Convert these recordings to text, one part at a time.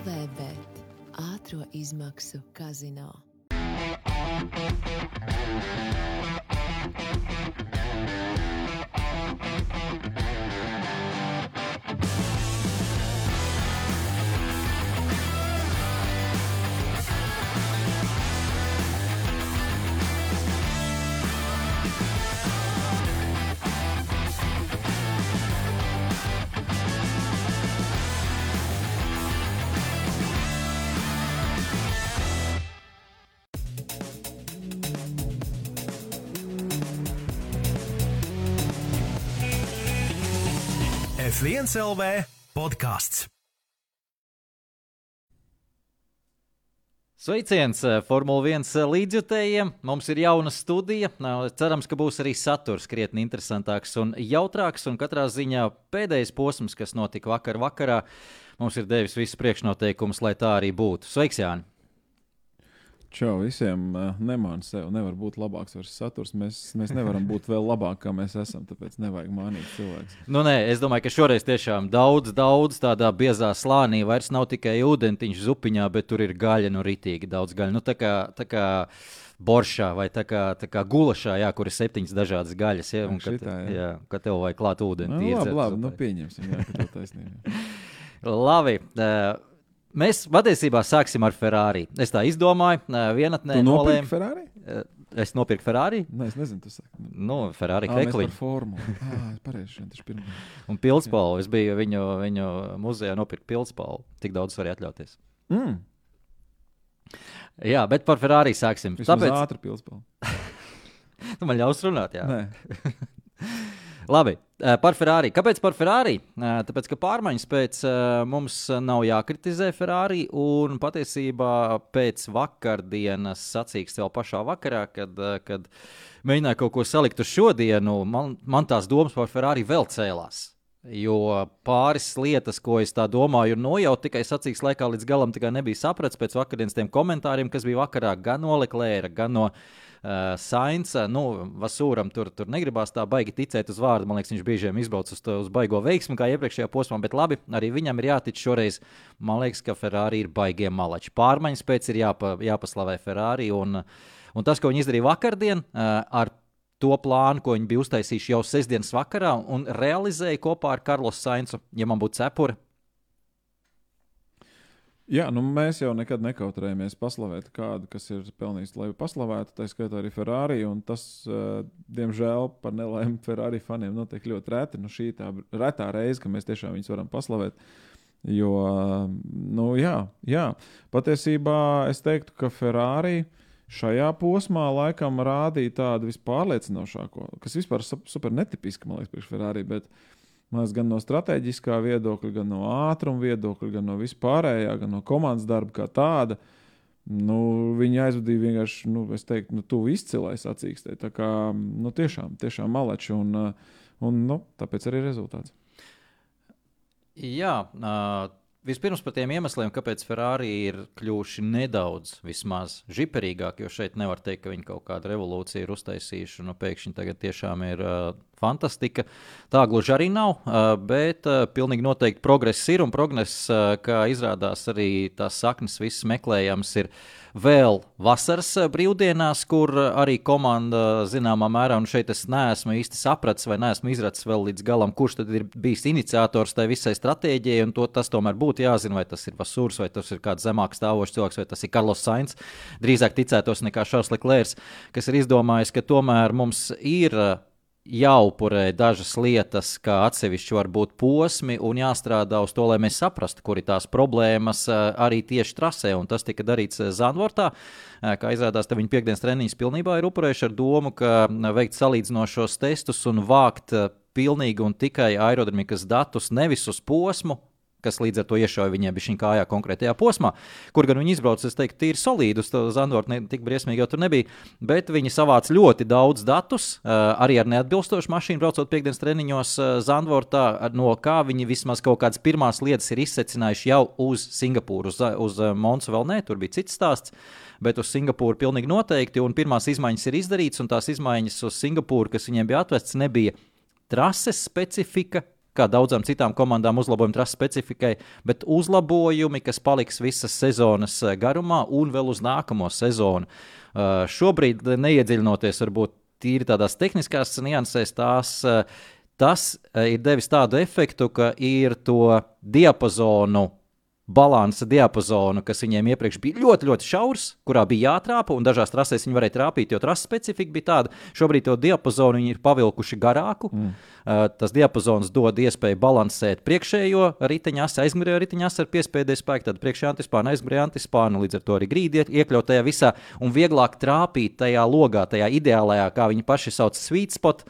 LV bet ātro izmaksu kazino. F1 LV podkāsts. Sveiciens eh, Formule 1 līdzjutējiem. Mums ir jauna studija. Cerams, ka būs arī saturs krietni interesantāks un jautrāks. Un katrā ziņā pēdējais posms, kas notika vakar vakarā, mums ir devis visus priekšnoteikumus, lai tā arī būtu. Sveiks, Jāni! Čau visiem, nemāni sev, nevar būt labāks vairs saturs. Mēs, mēs nevaram būt vēl labāki, kā mēs esam, tāpēc nevajag mānīt cilvēkus. Nu, nē, es domāju, ka šoreiz tiešām daudz, daudz tādā biezā slānī vairs nav tikai ūdentiņš zupiņā, bet tur ir gaļa, nu, ritīgi daudz gaļa. Nu, tā kā, tā kā boršā vai tā kā, tā kā gulašā, jā, kur ir septiņas dažādas gaļas. Ja, un, Šitā, jā. jā, kad tev vajag klāt ūdeni. Nu, labi, labi, nu, pieņemsim, jā, ka tev taisnība. Labi. eh, Mēs patiesībā sāksim ar Ferrari. Es tā izdomāju, vienatnē nolēmu. Ferrari? Es nopirku Ferrari. Nē, es nezinu, tu saki. Nu, Ferrari krekliņu formulu. Ah, pareizi, šodien taču pirmdien. un pilspālu. Es biju viņu, viņu muzejā nopirkt pilspālu. Tik daudz var atļauties. Mm, Jā, bet par Ferrari sāksim. Tāpēc Tāpēc ātri pilspēl. tu man ļaus runāt. Jā. Labi, par Ferrari. Kāpēc par Ferrari? Tāpēc, ka pārmaiņas pēc mums nav jākritizē Ferrari. Un patiesībā pēc vakardienas sacīks vēl pašā vakarā, kad, kad mēģināju kaut ko salikt uz šodienu, man, man tās domas par Ferrari vēl cēlās. Jo pāris lietas, ko es tā domāju, ir nojauta tikai sacīks laikā, līdz galam nebija sapratis pēc vakardienas tiem komentāriem, kas bija vakarā gan no Leklēra, gan no uh, Sainza. Nu, Vasūram tur, tur negribās tā baigi ticēt uz vārdu. Man liekas, viņš bieži vien izbrauc uz, uz baigo veiksmu, kā iepriekšējā posmā, bet labi, arī viņam ir jātic šoreiz. Man liekas, ka Ferrari ir baigiem malači. Pārmaiņas pēc ir jāpa, jāpaslavē Ferrari. Un, un tas, ko viņi izdarīja vakardien uh, ar to plānu, ko viņi bija uztaisījuši jau sestdienas vakarā un realizēja kopā ar Karlos Sainzu, ja man būtu cepura. Jā, nu mēs jau nekad nekautrējamies paslavēt kādu, kas ir pelnījis, lai paslavētu. Tā skaitā arī Ferrari. Tas, uh, diemžēl, par nelaimi Ferrari faniem notiek ļoti reti. Nu, šī ir tā retā reize, ka mēs tiešām viņus varam paslavēt. Jo, uh, nu, jā, jā, patiesībā es teiktu, ka Ferrari šajā posmā laikam rādīja tādu vispārliecinošāko, kas vispār super netipiski, man liekas, priekš Ferrari. Bet, Man liekas, gan no strateģiskā viedokļa, gan no ātruma viedokļa, gan no vispārējā, gan no komandas darba kā tāda. Nu, viņi aizvadīja vienkārši, nu, es teiktu, nu, tuvu izcilai sacīkstē. Tā kā nu, tiešām, tiešām maleči un, un nu, tāpēc arī rezultāts. Jā, uh, vispirms par tiem iemesliem, kāpēc Ferrari ir kļuvuši nedaudz žiperīgāki, jo šeit nevar teikt, ka viņi kaut kādu revolūciju ir uztaisījuši. Nu, pēkšņi tagad tiešām ir uh, fantastika. Tā gluži arī nav, bet pilnīgi noteikti progress ir un progress, kā izrādās, arī tās saknes visas meklējams ir vēl vasaras brīvdienās, kur arī komanda zināmā mērā, un šeit es neesmu īsti sapratis vai neesmu izracis vēl līdz galam, kurš tad ir bijis iniciators tai visai stratēģijai, un to, tas tomēr būtu jāzina, vai tas ir Vasūrs, vai tas ir kāds zemāk stāvošs cilvēks, vai tas ir Karlos Sainz. Drīzāk ticētos nekā Šārs Leklērs, kas ir izdomājis, ka tomēr mums ir jāupurē dažas lietas, kā atsevišķi var būt posmi, un jāstrādā uz to, lai mēs saprastu, kur ir tās problēmas eh, arī tieši trasē. Un tas tika darīts eh, Zandvortā. Eh, Kā izrādās, viņi piekdienas treniņus pilnībā ir upurējuši ar domu, ka veikt salīdzinošos testus un vākt pilnīgi un tikai aerodinamikas datus nevis uz posmu, kas līdz ar to iešauja viņiem šī kājā konkrētajā posmā, kur gan viņi izbrauca, es teiktu, tīri to Zandvortu ne tik briesmīgi jau tur nebija, bet viņi savāca ļoti daudz datus, arī ar neatbilstošu mašīnu, braucot piekdienas treniņos Zandvortā, ar- no kā viņi vismaz kaut kādas pirmās lietas ir izsecinājuši jau uz Singapūru, uz, uz Monsu vēl nē, tur bija cits stāsts. Bet uz Singapūru pilnīgi noteikti, un pirmās izmaiņas ir izdarītas, un tās izmaiņas uz Singapūru, kas viņiem bija atvestas, nebija trases specifika, kā daudzām citām komandām, uzlabojumi trases specifikai, bet uzlabojumi, kas paliks visas sezonas eh, garumā un vēl uz nākamo sezonu. Uh, šobrīd, neiedziļinoties varbūt tīri tādās tehniskās niansēs, tās. Uh, tas ir devis tādu efektu, ka ir to diapazonu balansa diapazonu, kas viņiem iepriekš bija ļoti, ļoti šaurs, kurā bija jātrāpa, un dažās trasēs viņi varēja trāpīt, jo trases specifika bija tāda. Šobrīd to diapazonu viņi ir pavilkuši garāku. Mm. Uh, tas diapazons dod iespēju balansēt priekšējo riteņa asi, aizmugurējo riteņa asi ar piespēdēju spēku, tad priekšējā antispāna, aizmugurējā antispāna, līdz ar to arī grīdi iekļaut tajā visā un vieglāk trāpīt tajā logā, tajā ideālajā, kā viņi paši sauc, sweet spot.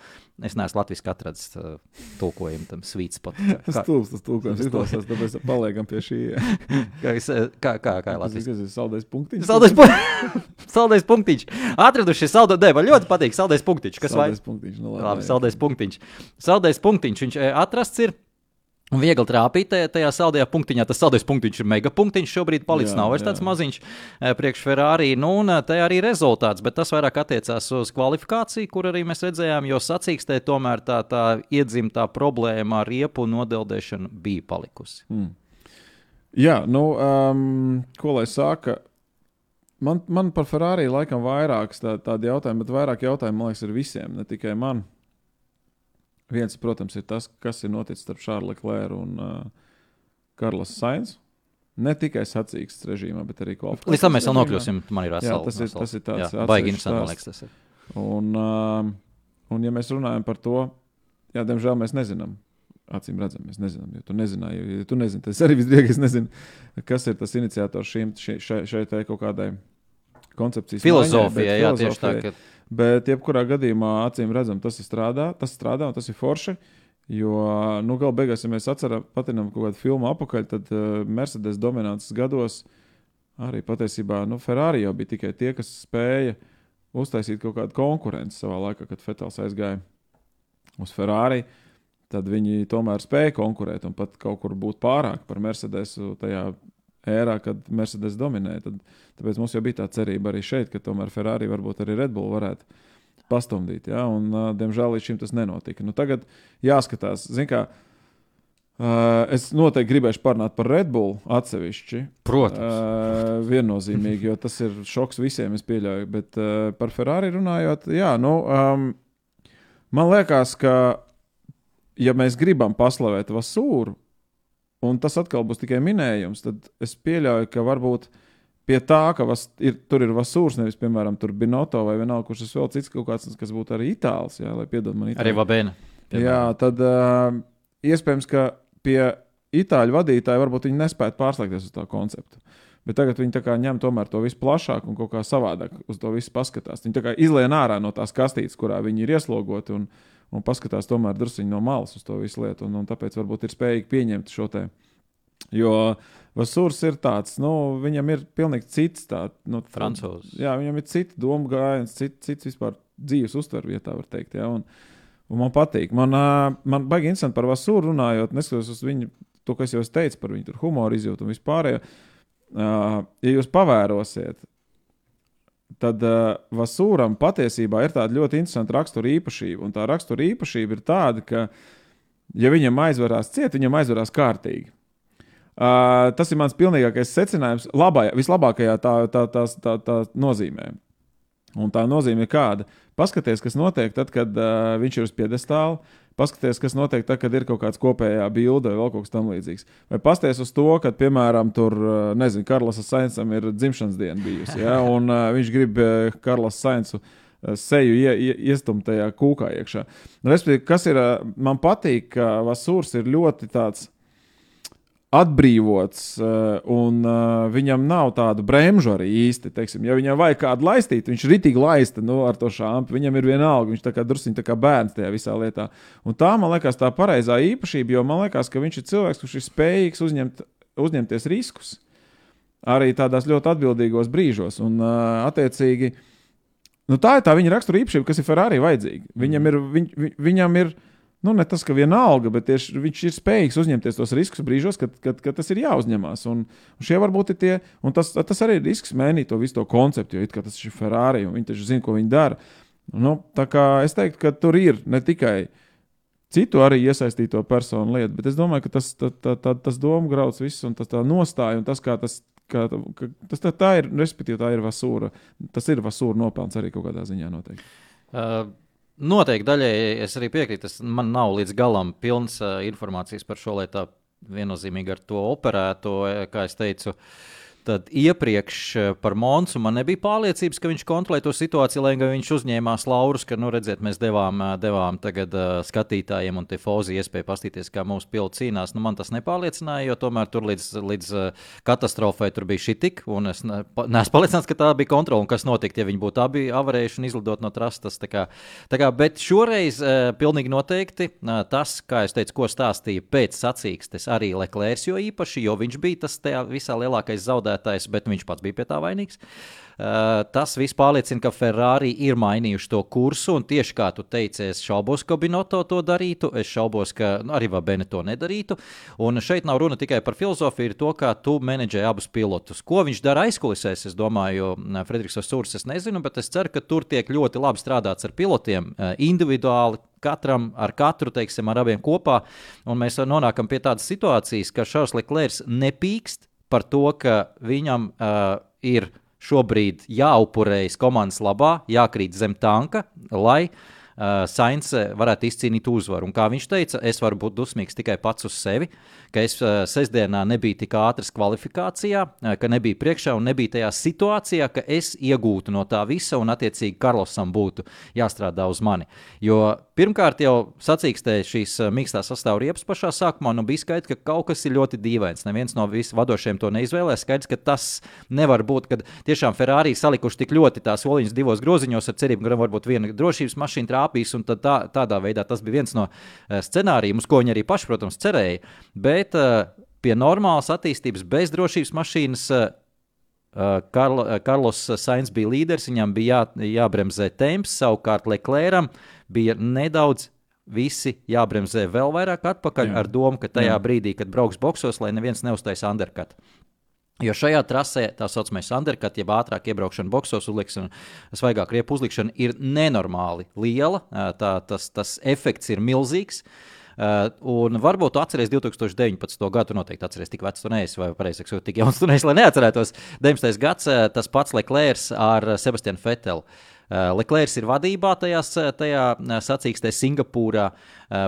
Es neesmu Latvijas atradzis uh, tulkojumu tam sweet spot. Tas stulbs, tas tulkojums izklausās, tāpēc paliekam pie šī. kā, kā, kā, kā ir Latvijas? Tas ir saldais punktiņš. Saldais, pu saldais punktiņš. Atraduši saldo, ne, man ļoti patīk saldais punktiņš. Kas saldais vai? punktiņš, nu labi. Labi, saldais punktiņš. Saldais punktiņš, viņš atrasts ir. Un viegli trāpīt tajā, saldajā punktiņā. Tas saldais punktiņš ir megapunktiņš. Šobrīd palicis jā, nav vairs tāds maziņš eh, priekš Ferrari. Nu, un eh, te arī rezultāts, bet tas vairāk attiecās uz kvalifikāciju, kur arī mēs redzējām, jo sacīkstē tomēr tā, tā iedzimtā problēma ar riepu nodeldēšanu bija palikusi. Mm. Jā, nu, um, ko lai saka? Man, man par Ferrari laikam vairākas tā, tādi jautājumi, bet vairāk jautājumu, man liekas, ir visiem, ne tikai man. Viens, protams, ir tas, kas ir noticis starp Šārlu Klēru un uh, Karlas Sainz. Ne tikai sacīksts režīmā, bet arī kvalifikācijā. Līdz tam mēs vēl nokļūsim. Man ir vesels. Jā, tas ir, tas ir tāds baigi interesants, man liekas, tas ir. Un, uh, un, ja mēs runājam par to, jā, diemžēl mēs nezinām. Acīm redzam, mēs nezinām, jo tu nezināji. Ja tu nezini, tas arī visdrīzāk nezinu, kas ir tas iniciators šīm, šai, šai, šai kaut kādai koncepcijas filozofijai. Jā, tieši tā. Ka... Bet, jebkurā gadījumā, acīm redzam, tas strādā, tas strādā un tas ir forši. Jo, nu, galu beigās, ja mēs atceramies, kaut kādu filmu apakaļ, tad uh, Mercedes dominances gados arī patiesībā nu, Ferrari jau bija tikai tie, kas spēja uztaisīt kaut kādu konkurenci savā laikā, kad Fetels aizgāja uz Ferrari. Tad viņi tomēr spēja konkurēt un pat kaut kur būt pārāk par Mercedesu tajā ērā, kad Mercedes dominēja. Tad, tāpēc mums jau bija tā cerība arī šeit, ka tomēr Ferrari varbūt arī Red Bull varētu pastumdīt. Ja? Un, uh, diemžēl līdz šim tas nenotika. Nu, tagad jāskatās, kā, uh, es noteikti gribēšu parunāt par Red Bull atsevišķi. Protams. Uh, viennozīmīgi, jo tas ir šoks visiem, es pieļauju. Bet uh, par Ferrari runājot, jā, nu, um, man liekas, ka ja mēs gribam paslavēt Vasūru, un tas atkal būs tikai minējums, tad es pieļauju, ka varbūt pie tā, ka vas, ir, tur ir vasūrs, nevis, piemēram, tur Binoto vai vienalga, kurš tas vēl cits kaut kāds, kas būtu arī itāls, jā, lai piedod man itāļu. Arī Vabēna. Jā, tad uh, iespējams, ka pie itāļu vadītāja varbūt viņi nespētu pārslēgties uz tā konceptu. Bet tagad viņi ņem to visu plašāk un kaut kā savādāk uz to visu paskatās. Viņi izlien ārā no tās kastītes, kurā viņi ir ieslogoti. Un, uh, un paskatās tomēr druskuļi no malas uz to visu lietu. Un, un tāpēc varbūt ir spējīgi pieņemt šo te. Jo Vasūrs ir tāds, nu, viņam ir pilnīgi cits. Tā, nu, Francūzs. Jā, viņam ir cits domu gājiens, cits, cits vispār dzīves uztver, tā var teikt. Jā, un, un man patīk. Man, man baigi interesanti par Vasūru runājot, neskatoties uz viņu, to, kas jau es teicu par viņu humoru izjūtu un vispārējo. Ja jūs pavērosiet, tad uh, Vasūram patiesībā ir tāda ļoti interesanta rakstura īpašība. Un tā rakstura īpašība ir tāda, ka, ja viņam aizvarās ciet, viņam aizvarās kārtīgi. Uh, tas ir mans pilnīgākais secinājums, labajā, vislabākajā tā, tā, tā, tā, tā nozīmē. Un tā nozīme ir kāda? Paskaties, kas notiek tad, kad uh, viņš ir uz piedestāla. Paskaties, kas notiek tad, kad ir kaut kāds kopējā bilde vai kaut kas tamlīdzīgs. Vai pasties uz to, ka, piemēram, tur, uh, nezinu, Karlasam Sainsam ir dzimšanas diena bijusi, ja? un uh, viņš grib uh, Karlas Sainsu seju ie, ie, iestumt tajā kūkā iekšā. Respektīvi, kas ir, man patīk, ka Vasūrs ir ļoti tāds atbrīvots, uh, un uh, viņam nav tādu bremžu arī īsti. Teiksim, ja viņam vajag kādu laistīt, viņš ir rītīgi laista nu, ar to šāpu. Viņam ir vienalga, viņš ir druskuļi kā bērns tajā visā lietā. Un tā man liekas tā pareizā īpašība, jo man liekas, ka viņš ir cilvēks, kurš ir spējīgs uzņemt, uzņemties riskus arī tādās ļoti atbildīgos brīžos. Un, uh, attiecīgi, nu, tā ir tā viņa rakstura īpašība, kas ir Ferrari vajadzīga. Viņam ir, viņ, viņam ir Nu, ne tas, ka vienalga, bet tieši viņš ir spējīgs uzņemties tos riskus brīžos, kad, kad, kad tas ir jāuzņemās. Un, un šie varbūt ir tie, un tas, tas arī ir risks mainīt to visu to konceptu, jo tas ir Ferrari, un viņi taču zina, ko viņi dara. Nu, tā kā es teiktu, ka tur ir ne tikai citu arī iesaistīto personu lietu. Bet es domāju, ka tas, tā, tā, tā, tas domu grauds viss un tas tā nostāja un tas, kā tas. Kā, ka, tas tā, tā ir, respektīvi, tā ir vasūra. Tas ir vasūra nopelns arī kaut kādā ziņā noteikti. Uh, noteikti daļai es arī piekrītu. Es, man nav līdz galam pilns uh, informācijas par šo, lai tā viennozīmīgi ar to operētu. Kā jau teicu, uh, Tad iepriekš eh, par Monsu man nebija pārliecības, ka viņš kontrolē to situāciju, lai gan viņš uzņēmās laurus, ka, nu, redziet, mēs devām, eh, devām tagad uh, skatītājiem un Tifozi iespēju paskatīties, kā mūsu piloti cīnās. Nu, man tas nepārliecināja, jo tomēr tur līdz, līdz katastrofai tur bija šī tik, un es neesmu pārliecināts, ka tā bija kontrola un kas notiktu, ja viņi būtu abi avarējuši un izlidot no trastas. Tā kā, tā kā, bet šoreiz pilnīgi noteikti tas, kā es teicu, ko stāstīja pēc sacīkstes arī Leklērs, jo īpaši, jo viņš bija tas visā lielākais zaudējums zaudētājs, bet viņš pats bija pie tā vainīgs. Uh, tas viss pārliecina, ka Ferrari ir mainījuši to kursu. Un tieši kā tu teici, es šaubos, ka Binoto to darītu. Es šaubos, ka nu, arī Vabene to nedarītu. Un šeit nav runa tikai par filozofiju, ir to, kā tu menedžē abus pilotus. Ko viņš dara aizkulisēs, es domāju, Frederiks Osūrs, es nezinu, bet es ceru, ka tur tiek ļoti labi strādāts ar pilotiem uh, individuāli. Katram ar katru, teiksim, ar abiem kopā. Un mēs nonākam pie tādas situācijas, ka Šārs Leclerc nepīkst, par to, ka viņam uh, ir šobrīd jāupurējas komandas labā, jākrīt zem tanka, lai uh, Sainz varētu izcīnīt uzvaru. Un kā viņš teica, es varu būt dusmīgs tikai pats uz sevi. Uh, ka es uh, sestdienā nebiju tik ātrs kvalifikācijā, uh, ka nebiju priekšā un nebiju tajā situācijā, ka es iegūtu no tā visa un, attiecīgi, Karlosam būtu jāstrādā uz mani. Jo pirmkārt, jau sacīkstē šīs uh, mīkstā sastāvā riepas pašā sākumā, nu bija skaidrs, ka kaut kas ir ļoti dīvains. Neviens no visiem vadošiem to neizvēlējās. Skaidrs, ka tas nevar būt, kad tiešām Ferrari salikuši tik ļoti tās oliņas divos groziņos ar cerību, ka varbūt viena drošības mašīna trāpīs, un tā, tādā veidā tas bija viens no scenārijiem, uz ko viņi arī paši, protams, cerēja. Bet uh, pie normālas attīstības, bez drošības mašīnas. Uh, Karlo, Karlos Sainz bija līderis, viņam bija jā, jābremzē temps, savukārt Leclercam bija nedaudz visi jābremzē vēl vairāk atpakaļ, Jā. ar domu, ka tajā Jā. brīdī, kad brauks boxos, lai neviens neuztais undercut. Jo šajā trasē tā saucamais undercut, jeb ātrāk iebraukšana boxos, uzlikšana, svaigāk riepu uzlikšana ir nenormāli liela. Tā, tas, tas efekts ir milzīgs. Uh, un varbūt tu atceries 2019. gadu, noteikti atceries, tik vecs tu neesi, vai pareizāk sakot, tik jauns tu neesi, lai neatcerētos. 19. gads, tas pats Leclerc ar Sebastianu Fetelu. Uh, Leclerc ir vadībā tajās, tajā sacīkstē Singapūrā,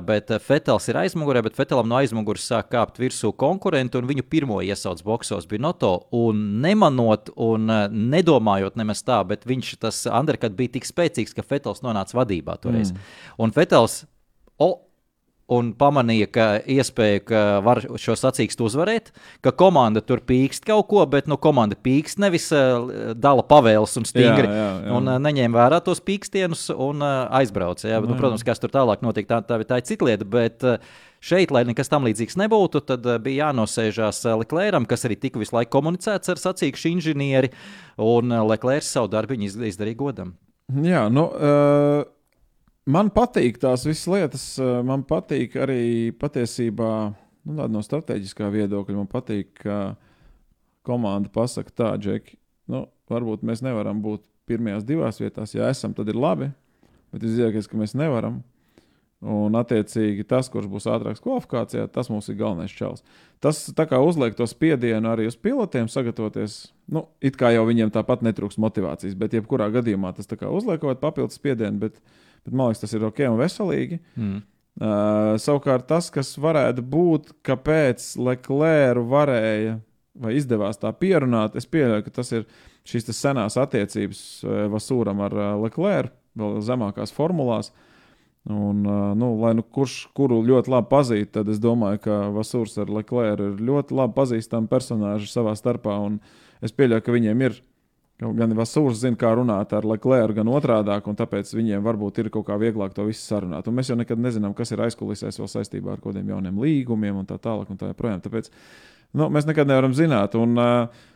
bet Fetels ir aizmugurē, bet Fetelam no aizmugures sāk kāpt virsū konkurenti, un viņu pirmo iesauc boxos bija Noto. Un nemanot un nedomājot nemaz tā, bet viņš tas undercut bija tik spēcīgs, ka Fetels nonāca vadībā toreiz. Mm. Un Fetels. O, un pamanīja, ka iespēja, ka var šo sacīkstu uzvarēt, ka komanda tur pīkst kaut ko, bet nu, komanda pīkst nevis uh, dala pavēles un stingri. Jā, jā, jā. Un uh, neņēma vērā tos pīkstienus un uh, aizbrauca. Jā, bet, nu, protams, kas tur tālāk notika, tā, tā, tā ir cita lieta. Bet, Šeit, lai nekas tam līdzīgs nebūtu, tad bija jānosēžās Leclercam, kas arī tika visu laiku komunicēts ar sacīkšu inženieri, un Leclerc savu darbu izdarīja godam. Jā, nu, uh, man patīk tās visas lietas. Man patīk arī patiesībā nu, no strateģiskā viedokļa. Man patīk, ka komanda pasakā, tā, Džeki, nu, varbūt mēs nevaram būt pirmajās divās vietās. Ja esam, tad ir labi. Bet izjākies, ka mēs nevaram. Un, attiecīgi, tas, kurš būs ātrāks kvalifikācijā, tas mums ir galvenais čels. Tas uzliek to spiedienu arī uz pilotiem, sagatavoties. Nu, it kā jau viņiem tāpat netrūks motivācijas, bet jebkurā gadījumā tas uzliek kaut kādu papildus spiedienu. Bet, uh, Bet man liekas, tas ir ok un veselīgi. Mm. Uh, savukārt tas, kas varētu būt, kāpēc Leclerc varēja vai izdevās tā pierunāt, es pieļauju, ka tas ir šīs senās attiecības Vasūram ar Leclerc, vēl zemākās formulās. Un, uh, nu, lai nu kurš kuru ļoti labi pazīst, tad es domāju, ka Vasūrs ar Leclerc ir ļoti labi pazīstami personāži savā starpā. Es pieļauju, ka viņiem ir Gan Vasūrs zina, kā runāt ar Leclerc, gan otrādi, un tāpēc viņiem varbūt ir kaut kā vieglāk to visu sarunāt. Un mēs jau nekad nezinām, kas ir aizkulisēs vēl saistībā ar kaut kādiem jauniem līgumiem un tā tālāk. Un tā joprojām. Tāpēc nu, mēs nekad nevaram zināt. Un, uh,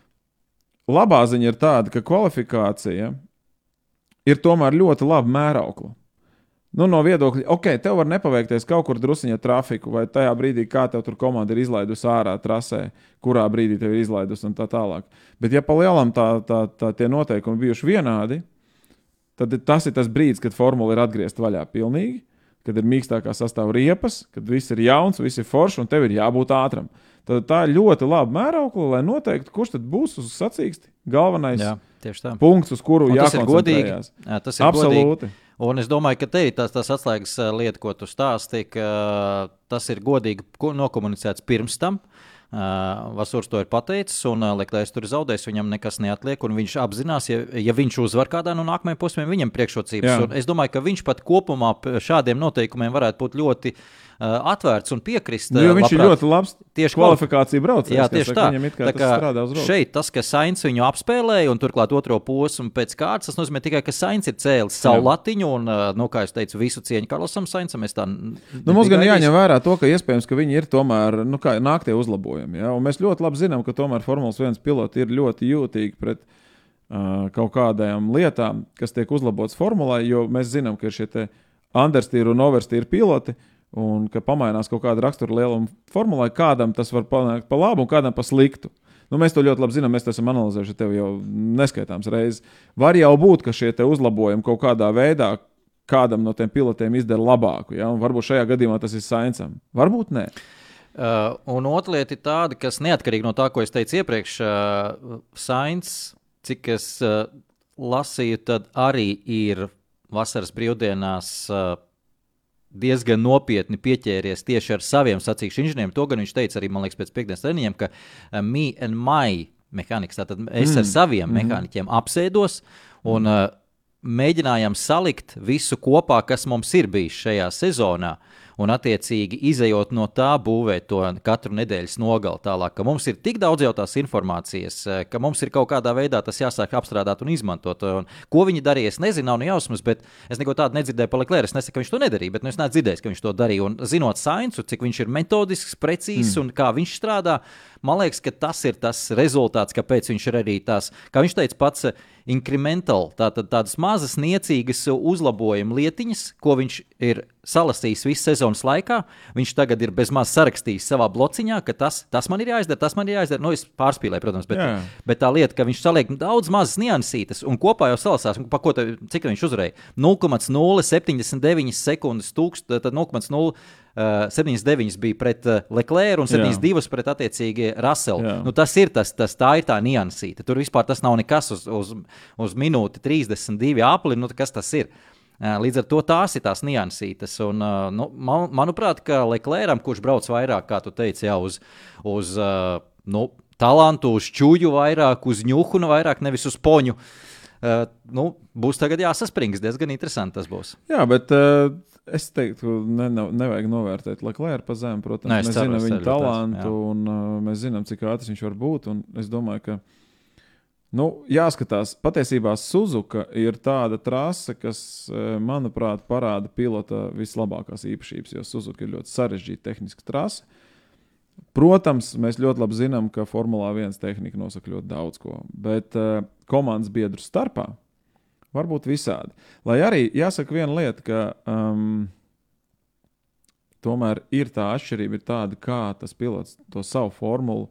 labā ziņa ir tāda, ka kvalifikācija ir tomēr ļoti laba mēraukla. Nu, no viedokļa, ok, tev var nepaveikties kaut kur druskuļā trafiku, vai tajā brīdī, kā tev tur komanda ir izlaidusi ārā trasē, kurā brīdī tev ir izlaidusi un tā tālāk. Bet, ja pa lielam tā, tā, tā tie noteikumi bijuši vienādi, tad tas ir tas brīdis, kad formula ir atgriezta vaļā pilnīgi. kad ir mīkstākā sastāvā riepas, kad viss ir jauns, viss ir foršs un tev ir jābūt ātram. Tad tā ir ļoti laba mēraukla, lai noteiktu, kurš tad būs uz sacīksti galvenais Jā, punkts, uz kuru Un tas ir godīgi. Jā, tas ir godīgi. Un es domāju, ka te ir tas, tas atslēgas ā, lieta, ko tu stāstīji, ka ā, tas ir godīgi ko- nokomunicēts pirms tam. Uh, Vasūrs to ir pateicis, un Leklējs tur ir zaudējis. Viņam nekas neatliek, un viņš apzinās, ja, ja viņš uzvar kādā no nākamajiem posmiem, viņam priekšrocības. Es domāju, ka viņš pat kopumā šādiem noteikumiem varētu būt ļoti atvērts un piekrist. Nu, viņš ir labprāt. ļoti labs Tieši kvalifikācija braucējs. Jā, tieši tā. Viņam it kā tā tas kā rokas. šeit tas, ka Sainz viņu apspēlēja, un turklāt otro posmu pēc kārtas, tas nozīmē tikai, ka Sainz ir cēlis savu Jā. latiņu, un, nu, kā jau teicu, visu cieņu Karlosam n- Nu, mums gan jāņem vērā to, ka iespējams, ka viņi ir tomēr nu, kā, nāk tie uzlabojumi. Ja? Un mēs ļoti labi zinām, ka tomēr Formulas 1 piloti ir ļoti jūtīgi pret uh, kaut kādām lietām, kas tiek uzlabotas formulai, jo mēs zinām, ka šie understīri un overstīri piloti. Un ka pamainās kaut kāda rakstura lieluma formulai, kādam tas var panākt pa labu un kādam pa sliktu. Nu, mēs to ļoti labi zinām, mēs to esam analizējuši tev jau neskaitāms reizes. Var jau būt, ka šie uzlabojumi kaut kādā veidā kādam no tiem pilotiem izdara labāku. Ja? Un varbūt šajā gadījumā tas ir Sainsam. Varbūt nē. Uh, un otra lieta ir tāda, kas neatkarīgi no tā, ko es teicu iepriekš, uh, Sainz, cik es uh, lasīju, tad arī ir vasaras brīvdienās. Uh, diezgan nopietni pieķēries tieši ar saviem sacīkšu inženieriem. To gan viņš teica arī, man liekas, pēc piekdienas treniņiem, ka uh, me and my mehāniks, tātad es mm. ar saviem mm. mehāniķiem apsēdos un uh, mēģinājām salikt visu kopā, kas mums ir bijis šajā sezonā. Un, attiecīgi, izējot no tā, būvēt to katru nedēļas nogali tālāk, ka mums ir tik daudz jau tās informācijas, eh, ka mums ir kaut kādā veidā tas jāsāk apstrādāt un izmantot. Un, ko viņi darīja, es nezinu, nav jausmas, bet es neko tādu nedzirdēju par Leclerc. Es nesaku, ka viņš to nedarīja, bet nu, es neesmu dzirdējis, ka viņš to darīja. Un, zinot Sainzu, cik viņš ir metodisks, precīzs mm. un kā viņš strādā, man liekas, ka tas ir tas rezultāts, kāpēc viņš ir arī tās, kā viņš teica, pats incremental, tātad tādas mazas, niecīgas uzlabojuma lietiņas, ko viņš ir salasījis visu sezonas laikā. Viņš tagad ir bezmaz sarakstījis savā blociņā, ka tas, tas man ir jāizdara, tas man ir jāizdara. Nu, es pārspīlēju, protams, bet, Jā. bet tā lieta, ka viņš saliek daudz mazas niansītas un kopā jau salasās, ko te, cik viņš uzvarēja? 0,079 sekundes, tūkst, tad 0,0. Uh, 79 bija pret uh, Leclerc un 72 pret attiecīgi Russellu. Jā. Nu, tas ir tas, tas, tā ir tā niansīta. Tur vispār tas nav nekas uz, uz, uz minūti 32 apli. Nu, kas tas ir? Līdz ar to tās ir tās niansītas. Un, nu, man, manuprāt, ka Leclercam, kurš brauc vairāk, kā tu teici, jau uz, uz nu, talantu, uz čūju vairāk, uz ņuhu, vairāk nevis uz poņu. Uh, nu, būs tagad jāsaspringts. Diezgan interesanti tas būs. Jā, bet uh, es teiktu, ne, ne, nevajag novērtēt Leclerc pa zemu. Protams, Nē, mēs zinām viņa talantu, jā. un uh, mēs zinām, cik ātrs viņš var būt. Es domāju, ka nu, jāskatās, patiesībā Suzuka ir tāda trase, kas, eh, manuprāt, parāda pilota vislabākās īpašības, jo Suzuka ir ļoti sarežģīta tehniska trase. Protams, mēs ļoti labi zinām, ka Formulā 1 tehnika nosaka ļoti daudz ko, bet uh, komandas biedru starpā var būt visādi. Lai arī jāsaka viena lieta, ka um, tomēr ir tā atšķirība, ir tāda, kā tas pilots to savu formulu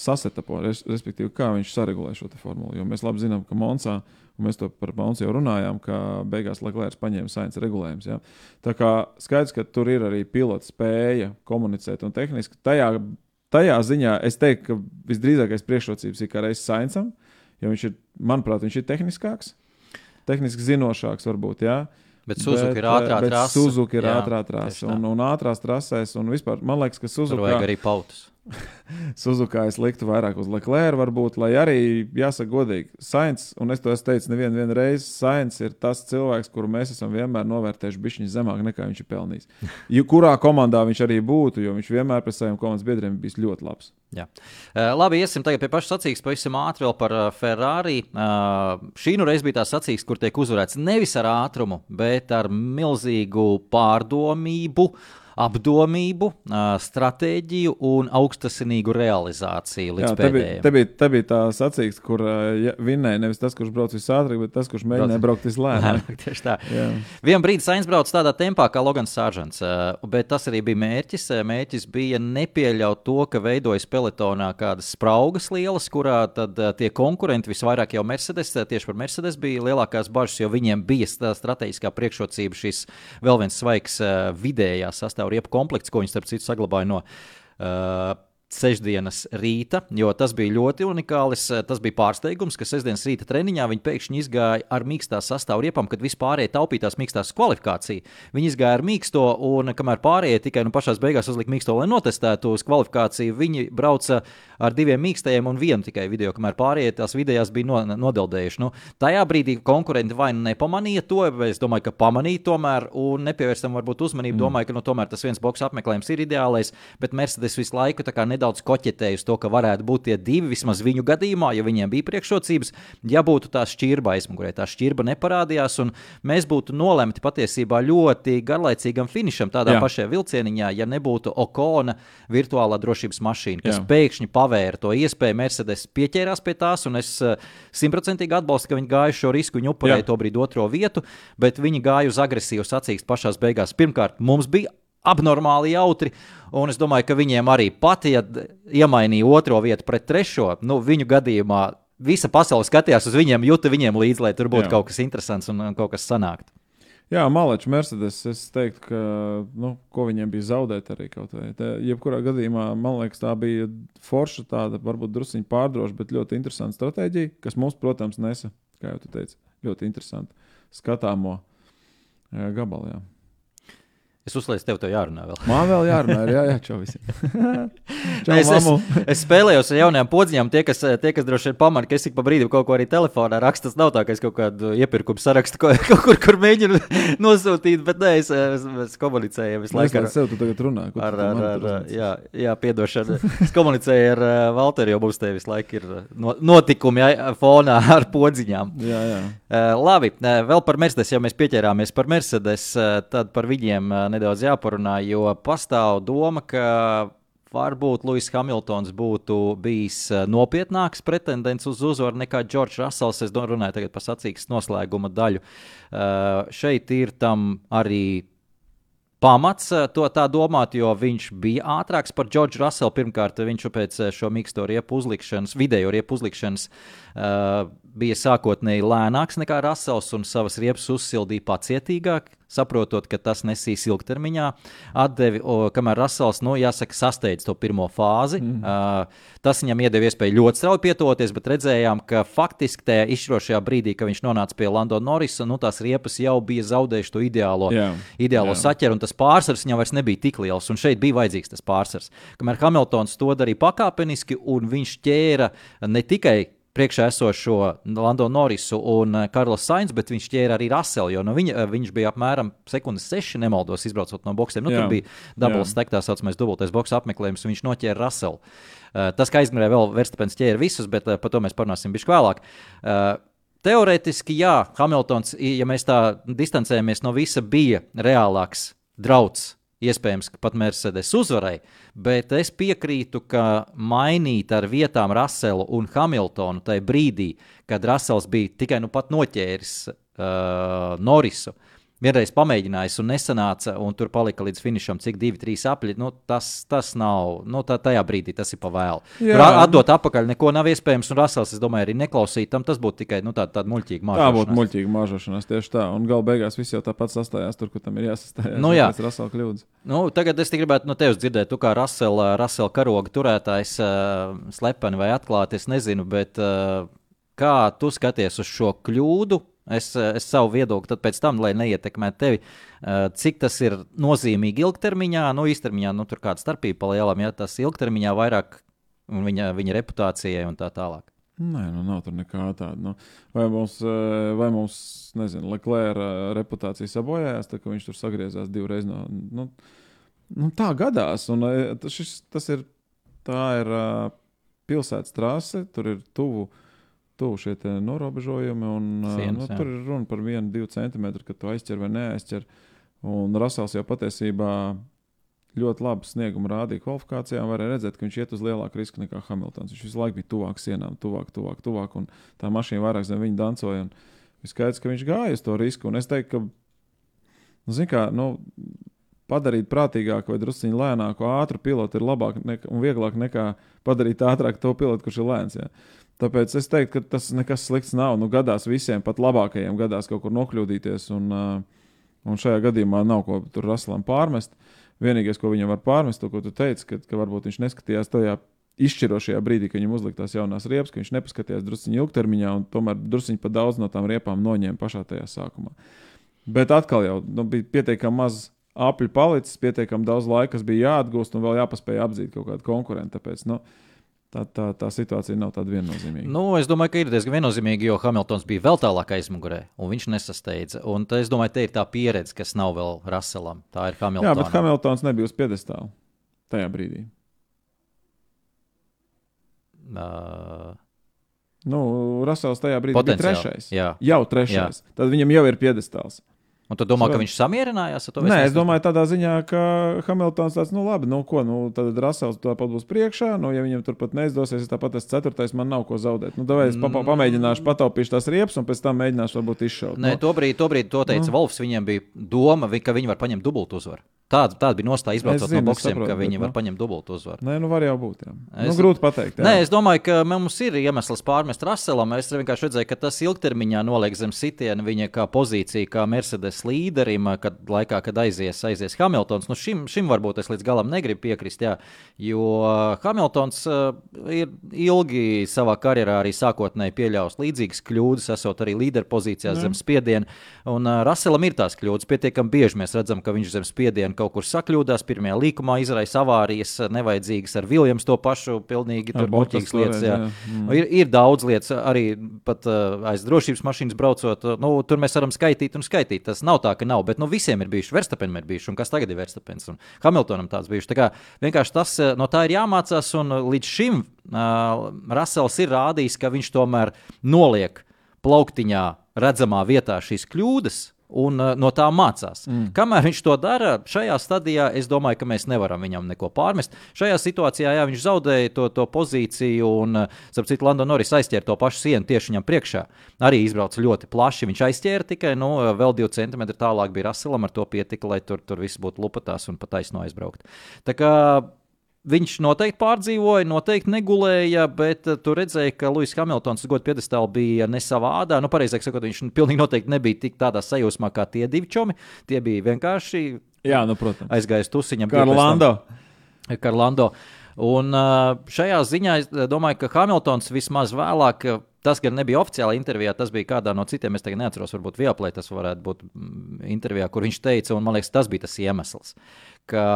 sasetapo, res, respektīvi, kā viņš saregulē šo formulu. Jo mēs labi zinām, ka Monsā, un mēs to par Monsu jau runājām, ka beigās Leclerc paņēma saimnes regulējums. Ja? Tā kā skaidrs, ka tur ir arī pilota spēja komunicēt un tehniski. Tajā, tajā ziņā es teiktu, ka visdrīzākais priekšrocības ir kā reizes saimniekam, jo viņš ir, manuprāt, viņš ir tehniskāks, tehniski zinošāks varbūt. Ja? Bet Suzuka ir eh, ātrā bet trase. Suzuka ir Jā, ātrā tā. Un, un ātrās trasēs, un vispār man liekas, ka Suzuka vajag arī pautus. Suzukā es liktu vairāk uz Leclerc, varbūt, lai arī, jāsaka, godīgi, Sainz, un es to esmu teicis nevienu vienu reizi, Sainz ir tas cilvēks, kuru mēs esam vienmēr novērtējuši bišķiņu zemāk nekā viņš ir pelnījis. Jo kurā komandā viņš arī būtu, jo viņš vienmēr pret saviem komandas biedriem bijis ļoti labs. Jā. Uh, labi, iesim tagad pie pašas sacīkstes, pavisam ātri vēl par uh, Ferrari. Uh, šī nu reiz bija tā sacīkstes, kur tiek uzvarēts nevis ar ātrumu, bet ar milzīgu pārdomību. Apdomību, stratēģiju un augstasinīgu realizāciju līdz Jā, pēdējiem. te, bija, te bija tā sacīks, kur ja, vinnēja nevis tas, kurš brauc visātrāk, bet tas, kurš mēģināja braukt vislēnāk. Tieši tā. Jā. Vienā brīdī Sainz brauc tādā tempā kā Logans Sāržants, bet tas arī bija mērķis. Mērķis bija nepieļaut to, ka veidojas pelotonā kādas spraugas lielas, kurā tad tie konkurenti visvairāk jau Mercedes, tieši par Mercedes bija lielākās bažas, jo viņiem bija strateģiskā priekšrocība šis vēl viens svaigs vidējā sastāvā riepu komplekts, ko viņi starp citu saglabāja no. Uh, Sešdienas rīta, jo tas bija ļoti unikāls. Tas bija pārsteigums, ka sestdienas rīta treniņā viņi pēkšņi izgāja ar mīkstā sastāvā riepām, kad vispārējie taupītās mīkstās kvalifikāciju. Viņi izgāja ar mīksto, un kamēr pārējie tikai nu, pašā beigās uzlika mīksto, lai notestētu uz kvalifikāciju, viņi brauca ar diviem mīkstajiem un vienu tikai video, kamēr pārējie tās vidējās bija no, nodeldējuši. Nu, tajā brīdī konkurenti vai nu nepamanīja to, vai es domāju, ka pamanīja tomēr, un nepievērstam varbūt uzmanību. Mm. Domāju, ka nu, tomēr tas viens boks apmeklējums ir ideālais, bet Mercedes visu laiku tā kā nedaudz koķetēja uz to, ka varētu būt tie divi, vismaz viņu gadījumā, ja viņiem bija priekšrocības, ja būtu tā šķirba aizmugurē, tā šķirba neparādījās, un mēs būtu nolemti patiesībā ļoti garlaicīgam finišam tādā Jā. pašā vilcieniņā, ja nebūtu Okona virtuālā drošības mašīna, kas Jā. pēkšņi pavēra to iespēju. Mercedes pieķērās pie tās, un es eh, simtprocentīgi atbalstu, ka viņi gāja šo risku, viņi upurēja to brīdi otro vietu, bet viņi gāja uz agresīvu sacīkstu pašā beigās. Pirmkārt, mums bija abnormāli jautri. Un es domāju, ka viņiem arī pat, ja iemainīja otro vietu pret trešo, nu, viņu gadījumā visa pasaule skatījās uz viņiem, juta viņiem līdzi, lai tur būtu Jā. kaut kas interesants un un kaut kas sanāktu. Jā, Malečs, Mercedes. Es teiktu, ka nu, ko viņiem bija zaudēt arī kaut vai. Te, jebkurā gadījumā, man liekas, tā bija forša, tāda varbūt druskuļi pārdroša, bet ļoti interesanta stratēģija, kas mums, protams, nesa, kā jau tu teici, ļoti interesanti skatāmo eh, gabalu. Jā. Es uzlieku, tev to jārunā vēl. Man vēl jārunā, jā, jā, čau visiem. čau, es, es, es spēlējos ar jaunajām podziņām. Tie, kas, tie, kas droši vien pamanīja, ka es ik pa brīdim kaut ko arī telefonā rakstu, tas nav tā, ka es kaut kādu iepirkumu sarakstu kaut kur, kur mēģinu nosūtīt, bet nē, es, es, es komunicēju visu laiku. ar sevi tu tagad runā. Ar, ar, ar, uzmec? jā, jā, piedošana. Es komunicēju ar uh, Valteru, jo mums te visu laiku ir uh, no, notikumi jā, fonā ar podziņām. Jā, jā. Uh, labi, uh, vēl par Mercedes, ja mēs pieķērāmies par Mercedes, uh, tad par viņiem uh, nedaudz jāparunā, jo pastāv doma, ka varbūt Lūsis Hamiltons būtu bijis uh, nopietnāks pretendents uz uzvaru nekā Džordžs Rasels. Es runāju tagad par sacīkstes noslēguma daļu. Uh, šeit ir tam arī pamats eh, to tā domāt, jo viņš bija ātrāks par Džordžu Raselu. Pirmkārt, viņš pēc eh, šo mīksto riepu uzlikšanas, vidējo riepu uzlikšanas, uh, bija sākotnēji lēnāks nekā Rasels un savas riepas uzsildīja pacietīgāk. Saprotot, ka tas nesīs ilgtermiņā atdevi, o, kamēr Rasels, nu, jāsaka, sasteidz to pirmo fāzi. Mm. Uh, tas viņam iedeva iespēju ļoti strauji pietuvoties, bet redzējām, ka faktiski tajā izšķirošajā brīdī, kad viņš nonāca pie Lando Norisa, nu, tās riepas jau bija zaudējušas to ideālo Jā, ideālo jā. saķeru, un tas pārsvars viņam vairs nebija tik liels. Un šeit bija vajadzīgs tas pārsvars. Kamēr Hamiltons to darīja pakāpeniski, un viņš ķēra ne tikai priekšā esošo Lando Norisu un eh, Karlos Sainz, bet viņš ķēra arī Raselu, jo no viņa, eh, viņš bija apmēram sekundes seši nemaldos izbraucot no boxiem. Nu, Jā. tur bija dubult Jā. stack, tā saucamais dubultais boks apmeklējums, un viņš noķēra Raselu. Uh, tas, kā aizmirēja vēl Verstapens ķēra visus, bet uh, par to mēs parunāsim bišķi vēlāk. Uh, Teorētiski, jā, Hamiltons, ja mēs tā distancējamies no visa, bija reālāks drauds. Iespējams, ka pat Mercedes uzvarēja, bet es piekrītu, ka mainīt ar vietām Raselu un Hamiltonu tajā brīdī, kad Rasels bija tikai nu pat noķēris uh, Norisu, vienreiz pamēģinājis un nesanāca, un tur palika līdz finišam, cik divi, trīs apli. Nu, tas, tas nav, nu, tā, tajā brīdī tas ir pa vēlu. Jā. Tur a- Atdot atpakaļ neko nav iespējams, un Rasels, es domāju, arī neklausīt tam. Tas būtu tikai nu, tāda, tāda muļķīga Tā māksla. būtu muļķīga māžošanās tieši tā. Un gala beigās viss jau tāpat sastājās tur, kur tam ir jāsastājās. Nu jā. Tas ir Rasela kļūdas. Nu, tagad es gribētu no tevis dzirdēt, tu kā Rasela, Rasela karoga turētājs, uh, slepeni vai atklāti, es nezinu, bet uh, kā tu skaties uz šo kļūdu? Es, eh, es savu viedokli tad pēc tam, lai neietekmētu tevi, uh, cik tas ir nozīmīgi ilgtermiņā, nu īstermiņā, nu tur kāda starpība palielam, ja tas ilgtermiņā vairāk viņa, viņa reputācijai un tā tālāk. Nē, nu nav tur nekā tāda. Nu, vai mums, eh, vai mums nezinu, Leclerc reputācija sabojājās, tā, ka viņš tur sagriezās divreiz no. Nu, nu, tā gadās. Un, eh, šis, tas ir, tā ir uh, pilsētas trase, tur ir tuvu. Tuvu šie norobežojumi, un Sienas, nu, tur ir runa par vienu, divu centimetru, kad tu aizķer vai neaizķer. Un Rasels jau patiesībā ļoti labu sniegumu rādīja kvalifikācijā. Varēja redzēt, ka viņš iet uz lielāku risku nekā Hamiltons. Viņš visu laiku bija tuvāk sienām, tuvāk, tuvāk, tuvāk. Un tā mašīna vairāk zem viņa dancoja. Ir skaidrs, ka viņš gāja uz to risku. Un es teiktu, ka, nu, kā, nu, padarīt prātīgāku vai drusciņā lēnāku, ātru pilotu ir labāk nekā, un vieglāk nekā padarīt ātrāk to pilotu, kurš ir lēns. Jā. Tāpēc es teiktu, ka tas nekas slikts nav. Nu, gadās visiem, pat labākajiem, gadās kaut kur nokļūdīties. Un, uh, un šajā gadījumā nav ko tur Raslam pārmest. Vienīgais, ko viņam var pārmest, to, ko tu teici, ka, ka varbūt viņš neskatījās tajā izšķirošajā brīdī, kad viņam uzliktās jaunās riepas, ka viņš nepaskatījās druskuļi ilgtermiņā un tomēr druskuļi pa daudz no tām riepām noņēma pašā tajā sākumā. Bet atkal jau nu, bija pietiekami maz apļu palicis, pietiekami daudz laika, kas bija jāatgūst un vēl jāpaspēj apdzīt kaut kādu konkurentu. Tāpēc, nu, tā, tā, tā situācija nav tāda viennozīmīga. Nu, es domāju, ka ir diezgan viennozīmīgi, jo Hamiltons bija vēl tālāk aizmugurē, un viņš nesasteidza. Un tā, es domāju, ka ir tā pieredze, kas nav vēl Russellam. Tā ir Hamiltons. Jā, bet Hamiltons nebija uz piedestāla tajā brīdī. Uh, Nu, Rasels tajā brīdī bija Potenciāli, trešais. jā. Jau trešais. Jā. Tad viņam jau ir piedestāls. Un tu domā, ka viņš samierinājās ar to? Nē, es domāju, tādā ziņā, ka Hamiltons tāds, nu, labi, nu, ko, nu, tad Rasels tāpat būs priekšā. Nu, ja viņam turpat neizdosies, es tāpat esmu ceturtais, man nav ko zaudēt. Nu, davai es pa, pa, pamēģināšu pataupīšu tās riepas, un pēc tam mēģināšu varbūt izšaut. Nē, Nu, to brīdi, to teica Nu. Volfs. Viņiem bija doma, ka viņi var paņemt dubultu uzvaru. Tāda, tāda bija nostāja izbraucot zinu, no boxiem, saprotu, ka viņi bet, var nu. paņemt dubultu uzvaru. Nē, nu var jau būt. Jā. Es- Nu, grūti pateikt. Jā. Nē, es domāju, ka mums ir iemesls pārmest Russellam. Es vienkārši redzēju, ka tas ilgtermiņā noliek zem sitiena viņa kā pozīcija, kā Mercedes līderim, kad laikā, kad aizies, aizies Hamiltons. Nu, šim, šim varbūt es līdz galam negribu piekrist, jā, jo Hamiltons uh, ir ilgi savā karjerā arī sākotnēji pieļāvis līdzīgas kļūdas, esot arī līderpozīcijā zem spiediena. Un uh, Russellam ir tās kļūdas. Pietiekami bieži mēs redzam, ka viņš zem spiediena kaut kur sakļūdās. Pirmajā līkumā izraisa avārijas, uh, nevajadzīgas ar Viljams to pašu, pilnīgi muļķīgas lietas. Jā. jā. Mm. Ir, ir daudz lietas, arī pat, uh, aiz drošības mašīnas braucot. uh, Nu, tur mēs varam skaitīt un skaitīt. Tas nav tā, ka nav, bet nu, visiem ir bijuši. Verstapenam ir bijuši, un kas tagad ir Verstapens un Hamiltonam tāds bijuši. Tā kā vienkārši tas no tā ir jāmācās, un līdz šim uh, Rasels ir rādījis, ka viņš tomēr noliek plauktiņā redzamā vietā šīs kļūdas. Un uh, no tā mācās. Mm. Kamēr viņš to dara, šajā stadijā es domāju, ka mēs nevaram viņam neko pārmest. Šajā situācijā jā, viņš zaudēja to, to pozīciju, un, uh, starp citu, Lando Norris aizķēra to pašu sienu tieši viņam priekšā. Arī izbrauca ļoti plaši. Viņš aizķēra tikai nu, vēl divi centimetri tālāk, bija Raselam, ar to pietika, lai tur, tur viss būtu lupatās un pat taisno aizbraukt. Tā kā Viņš noteikti pārdzīvoja, noteikti negulēja, bet uh, tu redzēji, ka Lūsis Hamiltons godu piedestālā bija ne savā ādā. Nu, pareizāk sakot, viņš pilnīgi noteikti nebija tik tādā sajūsmā kā tie divi čomi. Tie bija vienkārši jā, nu, aizgājis tusiņam. Kā ar Lando. Karlando. Un uh, šajā ziņā es domāju, ka Hamiltons vismaz vēlāk, uh, tas gan nebija oficiāli intervijā, tas bija kādā no citiem, es tagad neatceros, varbūt Vioplē tas varētu būt mm, intervijā, kur viņš teica, un man liekas, tas bija tas iemesls, ka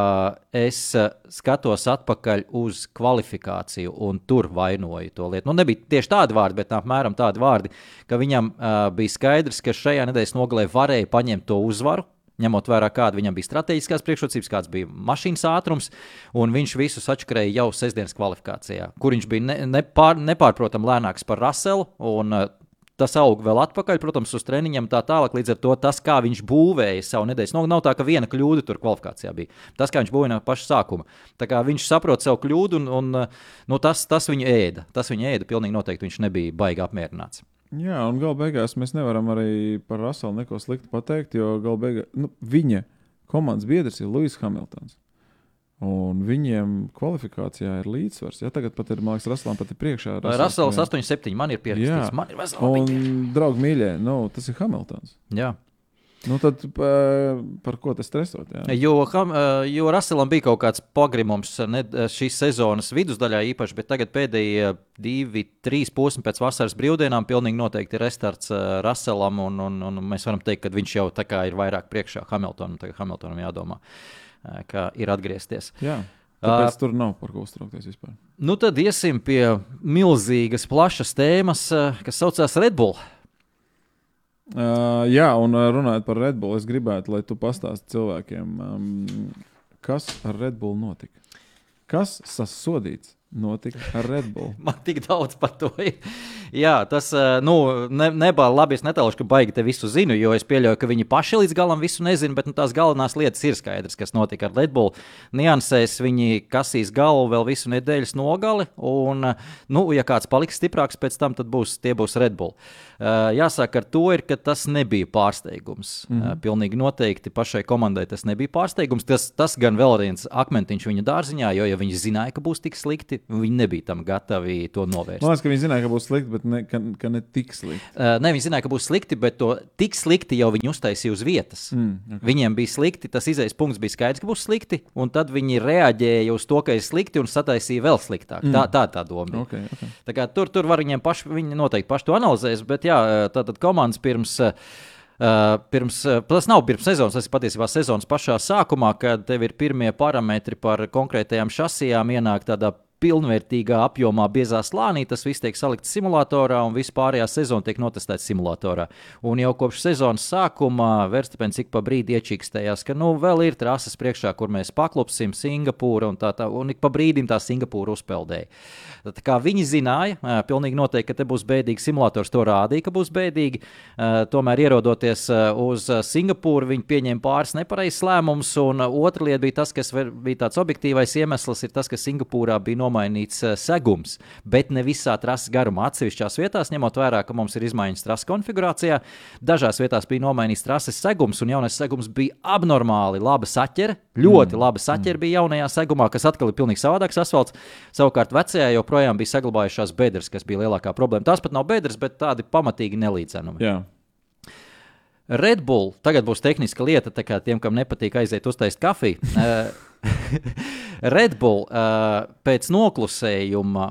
es uh, skatos atpakaļ uz kvalifikāciju un tur vainoju to lietu. Nu, nebija tieši tādi vārdi, bet apmēram tādi vārdi, ka viņam uh, bija skaidrs, ka šajā nedēļas nogalē varēja paņemt to uzvaru ņemot vērā, kāda viņam bija strateģiskās priekšrocības, kāds bija mašīnas ātrums, un viņš visu sačakarēja jau sestdienas kvalifikācijā, kur viņš bija ne, nepār, nepārprotami lēnāks par Raselu. Un, uh, Tas aug vēl atpakaļ, protams, uz treniņiem tā tālāk. Līdz ar to tas, kā viņš būvēja savu nedēļu, nav, nav tā, ka viena kļūda tur kvalifikācijā bija. Tas, kā viņš būvēja no paša sākuma. Tā kā viņš saprot savu kļūdu, un, un nu, tas, tas viņu ēda. Tas viņu ēda. Pilnīgi noteikti viņš nebija baigi apmierināts. Jā, un gala beigās mēs nevaram arī par Raselu neko sliktu pateikt, jo gala beigās nu, viņa komandas biedrs ir Lūsis Hamiltons. Un viņiem kvalifikācijā ir līdzsvars. Ja tagad pat ir Marks Rasels, pat ir priekšā. Rasels 8,7 man ir pierakstīts. Jā. Man ir vesela Un, draugi, mīļie, nu, tas ir Hamiltons. Jā. Nu, tad pa- par ko tas stresot? Jā? Jo, eh, jo Raselam bija kaut kāds pagrimums ne, eh, šīs sezonas vidusdaļā īpaši, bet tagad pēdējie divi, trīs posmi pēc vasaras brīvdienām pilnīgi noteikti ir restarts eh, Raselam, un, un, un mēs varam teikt, ka viņš jau tā kā ir vairāk priekšā Hamiltonam, tagad Hamiltonam jādomā, eh, ka ir atgriezties. Jā. Tāpēc Ā. tur nav par ko uztraukties vispār. Nu tad iesim pie milzīgas, plašas tēmas, kas saucās Red Bull. Uh, jā, un uh, runājot par Red Bull, es gribētu, lai tu pastāstītu cilvēkiem, um, kas ar Red Bull notika. Kas sasodīts notika ar Red Bull? Man tik daudz par to ir, Jā, tas uh, nu, ne, nebija labi. Es netālušu, ka baigi te visu zinu, jo es pieļauju, ka viņi paši līdz galam visu nezina, bet nu, tās galvenās lietas ir skaidrs, kas notika ar Latviju. Niansēs viņi kasīs galvu vēl visu nedēļas nogali, un, nu, ja kāds paliks stiprāks pēc tam, tad būs, tie būs Redbull. Uh, jāsaka, ar to ir, ka tas nebija pārsteigums. Mm -hmm. pilnīgi noteikti pašai komandai tas nebija pārsteigums. Tas, tas gan vēl viens akmentiņš viņa dārziņā, jo ja viņi zināja, ka būs tik slikti, viņi nebija tam gatavi to novērst. Man liekas, ka viņi zināja, ka būs slikti, bet ne, ka, ka ne tik slikti. Uh, ne, viņi zināja, ka būs slikti, bet to tik slikti jau viņi uztaisīja uz vietas. Mm, okay. Viņiem bija slikti, tas izējas punkts bija skaidrs, ka būs slikti, un tad viņi reaģēja uz to, ka ir slikti un sataisīja vēl sliktāk. Mm. Tā, tā tā doma. Okay, okay. Tā kā, tur, tur var viņiem paši, viņi noteikti paši to analizēs, bet jā, tātad komandas pirms. Uh, pirms, tas nav pirms sezonas, tas ir patiesībā sezonas pašā sākumā, kad tev ir pirmie parametri par konkrētajām šasijām, ienāk tādā pilnvērtīgā apjomā biezā slānī. Tas viss tiek salikts simulatorā, un viss pārējā sezona tiek notestēta simulatorā. Un jau kopš sezonas sākuma Verstapēns ik pa brīdi iečīkstējās, ka nu, vēl ir trases priekšā, kur mēs paklupsim Singapūru, un, tā, tā, un ik pa brīdim tā Singapūra uzpeldēja. Tā kā viņi zināja, pilnīgi noteikti, ka te būs bēdīgi. Simulators to rādīja, ka būs bēdīgi. Tomēr, ierodoties uz Singapūru, viņi pieņēma pāris nepareizs lēmumus. Un otra lieta bija tas, kas bija tāds objektīvais iemesls, ir tas, ka Singapūrā bija nomainīts segums, bet ne visā trases garumā. Atsevišķās vietās, ņemot vērā, ka mums ir izmaiņas trases konfigurācijā, dažās vietās bija nomainīts trases segums, un jaunais segums bija abnormāli laba saķere. Ļoti mm. laba saķere bija jaunajā segumā, kas atkal ir pilnīgi savādāks asfalts. Savukārt vecajā joprojām bija saglabājušās bedres, kas bija lielākā problēma. Tās pat nav bedres, bet tādi pamatīgi nelīdzenumi. Jā. Red Bull tagad būs tehniska lieta, tā kā tiem, kam nepatīk aiziet uztaisīt kafiju. Red Bull pēc noklusējuma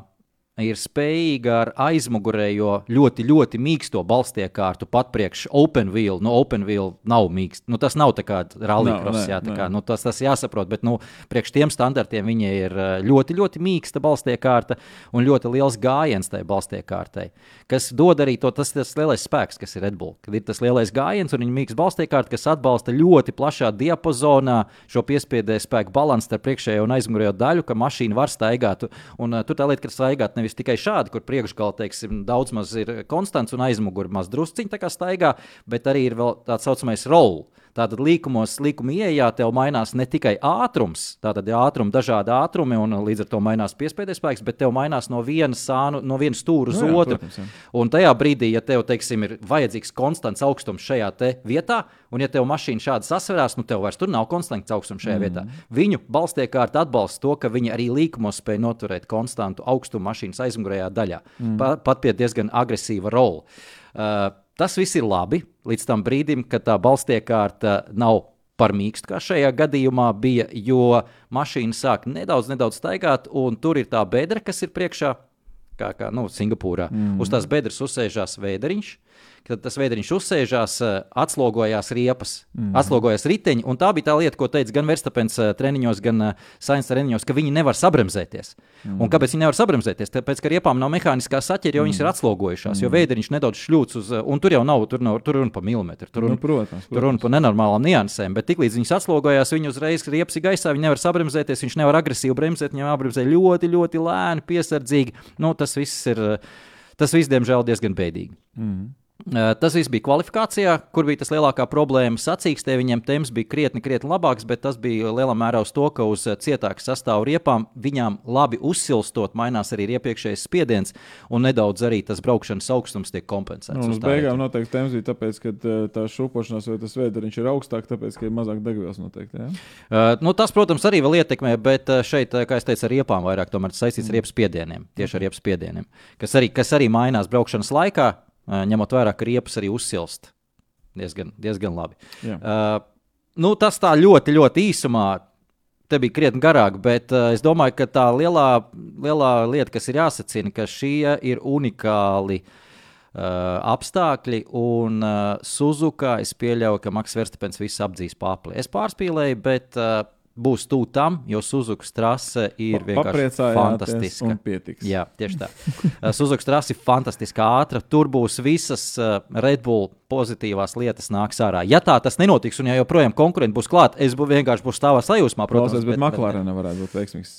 ir spējīga ar aizmugurējo ļoti, ļoti mīksto balstiekārtu pat priekš open wheel. Nu, open wheel nav mīksts. Nu, tas nav tā kā rallycross, jā, kā, nu, tas, tas jāsaprot, bet nu, priekš tiem standartiem viņa ir eh, ļoti, ļoti mīksta balstiekārta un ļoti liels gājiens tai balstiekārtai. Kas dod arī to, tas, tas lielais spēks, kas ir Red Bull. Kad ir tas lielais gājiens un viņa mīksts balstiekārta, kas atbalsta ļoti plašā diapazonā šo piespiedēju spēku balansu starp priekšējo un aizmugurējo daļu, ka mašīna var staigāt. Un, uh, tur tā lieta, ka staigāt nevis tikai šādi, kur priekšgalā teiksim, daudz maz ir konstants un aizmugurē maz drusciņš staigā, bet arī ir vēl tāds saucamais rolls. Tātad līkumos, līkuma ieejā tev mainās ne tikai ātrums, tātad ātrumi, dažādi ātrumi, un līdz ar to mainās piespiedu spēks, bet tev mainās no vienas sānu, no vienas stūra uz no, nu jā, otru. Protams, jā. un tajā brīdī, ja tev, teiksim, ir vajadzīgs konstants augstums šajā vietā, un ja tev mašīna šādi sasverās, nu tev vairs tur nav konstants augstums šajā mm. vietā. Viņu balstiekārta atbalsta to, ka viņi arī līkumos spēj noturēt konstantu augstumu mašīnas aizmugurējā daļā, mm. pat pie diezgan agresīva rola. Uh, Tas viss ir labi līdz tam brīdim, kad tā balstiekārta nav par mīkstu, kā šajā gadījumā bija, jo mašīna sāk nedaudz, nedaudz staigāt, un tur ir tā bedra, kas ir priekšā, kā, kā nu, Singapūrā. Mm. Uz tās bedres uzsēžās vēderiņš. Kad tas veidriņš uzsēžās, eh, atslogojās riepas, mm. atslogojās riteņi. Tā bija tā lieta, ko teica gan Verstapens eh, treniņos, gan uh, Sainz treniņos, ka viņi nevar sabremzēties. Mm. Un kāpēc viņi nevar sabremzēties? Tāpēc, ka riepām nav mehāniskā saķere, jo mm. viņas ir atslogojušās, mm. jo veidriņš nedaudz šļūts uz, un tur jau nav, tur, nav, tur runa pa milimetru, tur runa, nu, protams, protams. Tur runa pa nenormālām niansēm, bet tiklīdz viņas atslogojās, viņi uzreiz riepas ir gaisā, viņi nevar sabremzēties, viņš nevar agresīvi bremzēt, viņam jābremzē ļoti, ļoti lēni, piesardzīgi. Nu, tas viss ir, tas viss, diemžēl, diezgan bēdīgi. Mm. Tas viss bija kvalifikācijā, kur bija tas lielākā problēma. Sacīkstē viņiem temps bija krietni, krietni labāks, bet tas bija lielā mērā uz to, ka uz cietāku sastāvu riepām viņām labi uzsilstot, mainās arī iepriekšējais spiediens, un nedaudz arī tas braukšanas augstums tiek kompensēts. Nu, uz beigām noteikti temps bija tāpēc, ka tā šūpošanās vai tas vēderiņš ir augstāk, tāpēc, ka ir mazāk degvielas noteikti. Ja? Uh, nu, tas, protams, arī vēl ietekmē, bet šeit, kā es teicu, ar riepām vairāk tomēr saistīts mm. ar riepas spiedieniem, tieši ar riepas spiedieniem, kas arī, kas arī mainās braukšanas laikā ņemot vērā, ka riepas arī uzsilst diezgan, diezgan labi. Jā. Uh, nu, tas tā ļoti, ļoti īsumā. Te bija krietni garāk, bet uh, es domāju, ka tā lielā, lielā lieta, kas ir jāsacina, ka šie ir unikāli uh, apstākļi, un uh, Suzuka es pieļauju, ka Maks Verstapens visu apdzīs pāri. Es pārspīlēju, bet uh, būs tuvu tam, jo Suzukas trase ir vienkārši fantastiska. Jā, tieši tā. Suzukas trase ir fantastiski ātra. Tur būs visas uh, Red Bull pozitīvās lietas nāks ārā. Ja tā tas nenotiks, un ja joprojām konkurenti būs klāt, es bū, vienkārši būšu stāvā sajūsmā. Protams, Klausies, bet, bet McLaren varētu būt veiksmīgs,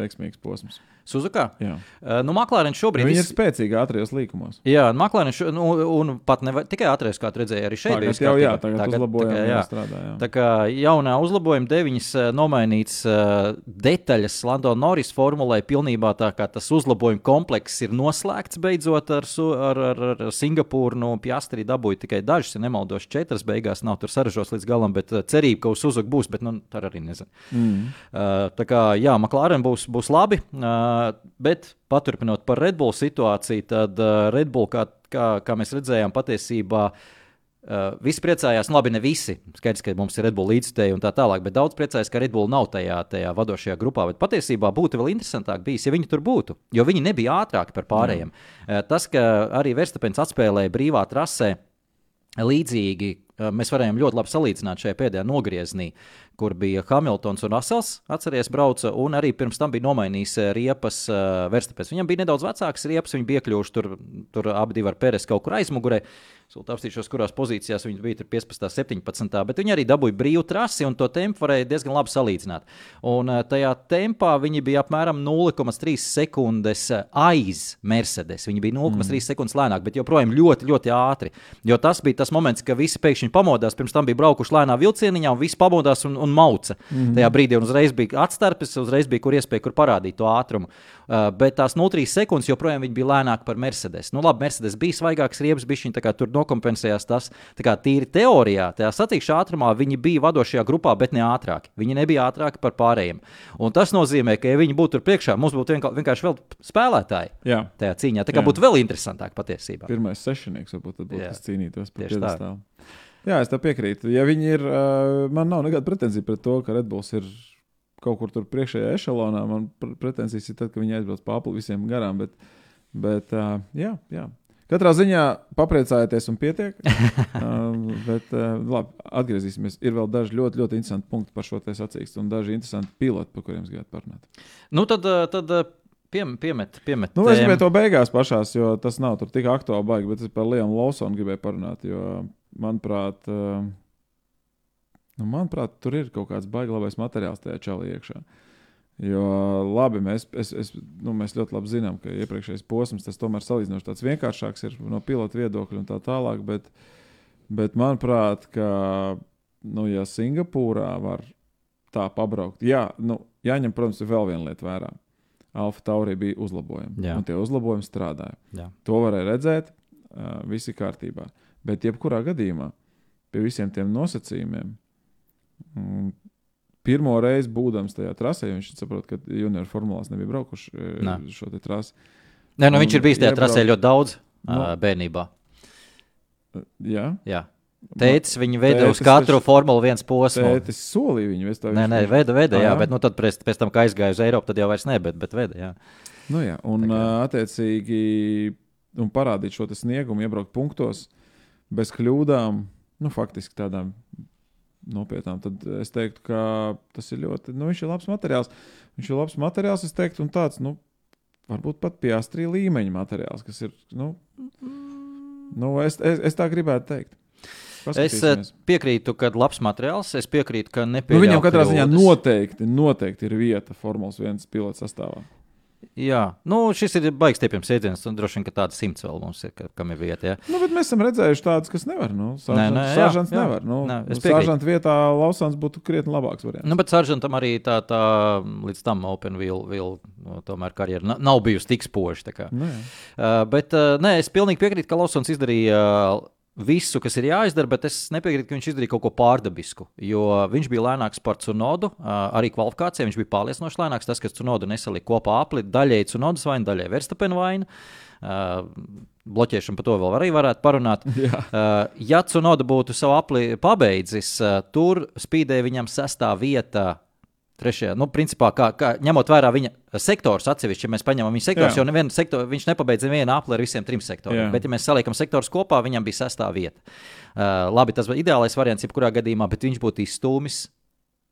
veiksmīgs posms. Suzukā? Jā. Uh, nu, McLaren šobrīd Viņi ir viss- spēcīgi ātrijos līkumos. Jā, McLaren šo, nu, un pat ne tikai ātrēs, kā tu redzēji, arī šeit Tagad jau, jā, tagad, tagad uzlabojam, jā, strādā, jā. Tā kā jaunā uzlabojuma deviņas nomainīts uh, detaļas Lando Norris formulē, pilnībā tā kā tas uzlabojuma komplekss ir noslēgts beidzot ar, ar, ar, ar Singapūru. Nu, Piastri dabūja tikai dažas, ja nemaldos, četras beigās nav tur saražos līdz galam, bet uh, cerība, ka uz Suzuki būs, bet nu, tā arī nezinu. Mm. Uh, tā kā jā, McLaren būs, būs labi, uh, bet paturpinot par Red Bull situāciju, tad uh, Red Bull, kā, kā, kā mēs redzējām, patiesībā. Uh, visi priecājās, nu, labi, ne visi. Skaidrs, ka mums ir Red Bull līdzstēji un tā tālāk, bet daudz priecājās, ka Red Bull nav tajā, tajā vadošajā grupā. Bet patiesībā būtu vēl interesantāk bijis, ja viņi tur būtu, jo viņi nebija ātrāki par pārējiem. Uh, tas, ka arī Verstapens atspēlēja brīvā trasē, līdzīgi uh, mēs varējām ļoti labi salīdzināt šajā pēdējā nogriezienī, kur bija Hamiltons un Rasels, atceries, brauca, un arī pirms tam bija nomainījis uh, riepas uh, Verstapens. Viņam bija nedaudz vecāks riepas, viņi bija iekļuvuši tur, tur abi ar Pēres kaut kur aizmugurē. Sūta apstīšos, kurās pozīcijās viņi bija tur 15, 17, bet viņi arī dabūja brīvu trasi un to tempu varēja diezgan labi salīdzināt. Un uh, tajā tempā viņi bija apmēram 0,3 sekundes uh, aiz Mercedes. Viņi bija 0,3 mm. sekundes lēnāk, bet joprojām ļoti, ļoti ātri. Jo tas bija tas moments, kad visi pēkšņi pamodās. Pirms tam bija braukuši lēnā vilcieniņā, un visi pamodās un, un mauca. Mm. Tajā brīdī uzreiz bija atstarpes, uzreiz bija kur iespēja, kur parādīt to ātrumu. Uh, bet tās 0,3 sekundes joprojām bija lēnāki par Mercedes. Nu, labi, Mercedes bija svaigāks riepas, bija viņa tur nokompensējās tas. Tā kā tīri teorijā, tajā sacīkšu ātrumā viņi bija vadošajā grupā, bet ne ātrāki. Viņi nebija ātrāki par pārējiem. Un tas nozīmē, ka, ja viņi būtu tur priekšā, mums būtu vienkār, vienkārši vēl spēlētāji Jā. tajā cīņā. Tā kā Jā. būtu vēl interesantāk patiesībā. Pirmais sešnieks varbūt būtu, kas cīnītos par Tieši tā. piedestālu. Jā, es tam piekrītu. Ja viņi ir, uh, man nav nekāda pretenzija pret to, ka Red Bulls ir kaut kur tur priekšējā ešalonā. Man pr- pretenzijas ir tad, ka viņi aizbrauc pāri visiem garām. Bet, bet uh, jā, jā. Katrā ziņā papriecājieties un pietiek. uh, bet, uh, labi, atgriezīsimies. Ir vēl daži ļoti, ļoti interesanti punkti par šo te sacīkstu un daži interesanti piloti, par kuriem es gribētu parunāt. Nu, tad, tad piem, piemet, piemet. Nu, es gribēju to beigās pašās, jo tas nav tur tik aktuāli, baigi, bet es par Lielu Lawsonu gribēju parunāt. Jo, manuprāt, uh, nu, manuprāt, tur ir kaut kāds baigi labais materiāls tajā čalī iekšā. Jo labi, mēs, es, es, nu, mēs ļoti labi zinām, ka iepriekšējais posms tas tomēr salīdzinoši tāds vienkāršāks ir no pilota viedokļa un tā tālāk. Bet, bet manuprāt, ka, nu, ja Singapūrā var tā pabraukt, jā, nu, jāņem, protams, vēl viena lieta vērā. Alfa Taurī bija uzlabojumi, Jā. un tie uzlabojumi strādāja. Jā. To varēja redzēt, uh, viss ir kārtībā. Bet, jebkurā gadījumā, pie visiem tiem nosacījumiem, pirmo reizi būdams tajā trasē, viņš saprot, ka junior formulās nebija braukuši eh, Nē. šo trasi. Nē, nu, viņš ir bijis tajā iebrauc- trasē ļoti daudz Nu. uh, bērnībā. Jā, Jā. Tētis viņu veda uz katru taču- Formuli 1 posmu. tētis solīja viņu. es Nē, nē, veda, veda, jā, Ā, bet nu, tad pēc, pēc tam, kad aizgāja uz Eiropu, tad jau vairs ne, bet, bet veda. Jā. Nu, jā, un kā- attiecīgi un parādīt šo sniegumu, iebraukt punktos bez kļūdām, nu, faktiski tādām nopietnām. Tad es teiktu, ka tas ir ļoti, nu, viņš ir labs materiāls. Viņš ir labs materiāls, es teiktu, un tāds, nu, varbūt pat piestrī līmeņa materiāls, kas ir, nu, nu es, es, es tā gribētu teikt. Es eh, piekrītu, ka labs materiāls. Es piekrītu, ka Nu, nepieļauj viņam katrā ziņā noteikti, noteikti ir vieta Formulas 1 pilota sastāvā. Jā, nu, šis ir baigs tiepjams iedziens, un droši vien, ka tāds simts vēl mums ir, ka, kam ir vieta. Jā. Nu, bet mēs esam redzējuši tādus, kas nevar. Nu, Nē, nē, jā, Sāžants jā. nevar. Nu, Nē, nu. Sāžanta vietā Lausans būtu krietni labāks variants. Nu, bet Sargentam arī tā, tā līdz tam Open Wheel, wheel nu, tomēr karjera na- nav bijusi tik spoža. Nē. Uh, bet uh, nē, es pilnīgi piekrītu, ka Lausons izdarīja uh, visu, kas ir jāizdara, bet es nepiekrītu, ka viņš izdarīja kaut ko pārdabisku. Jo viņš bija lēnāks par Cunodu, arī kvalifikācijā viņš bija pārliecinoši lēnāks. Tas, kas Cunodu nesalika kopā apli, daļēji Cunodas vaina, daļēji Verstapena vaina. Uh, bloķēšanu par to vēl arī varētu parunāt. Jā. Uh, ja Cunoda būtu savu apli pabeidzis, uh, tur spīdēja viņam sestā vieta. Trešajā, nu, principā, kā, kā, ņemot vērā viņa sektors atsevišķi, ja mēs paņemam viņa sektors, Jā. jo nevienu sektoru, viņš nepabeidza nevienu apli ar visiem trim sektoriem. Jā. Bet, ja mēs saliekam sektorus kopā, viņam bija sestā vieta. Uh, labi, tas bija ideālais variants, jebkurā gadījumā, bet viņš būtu izstūmis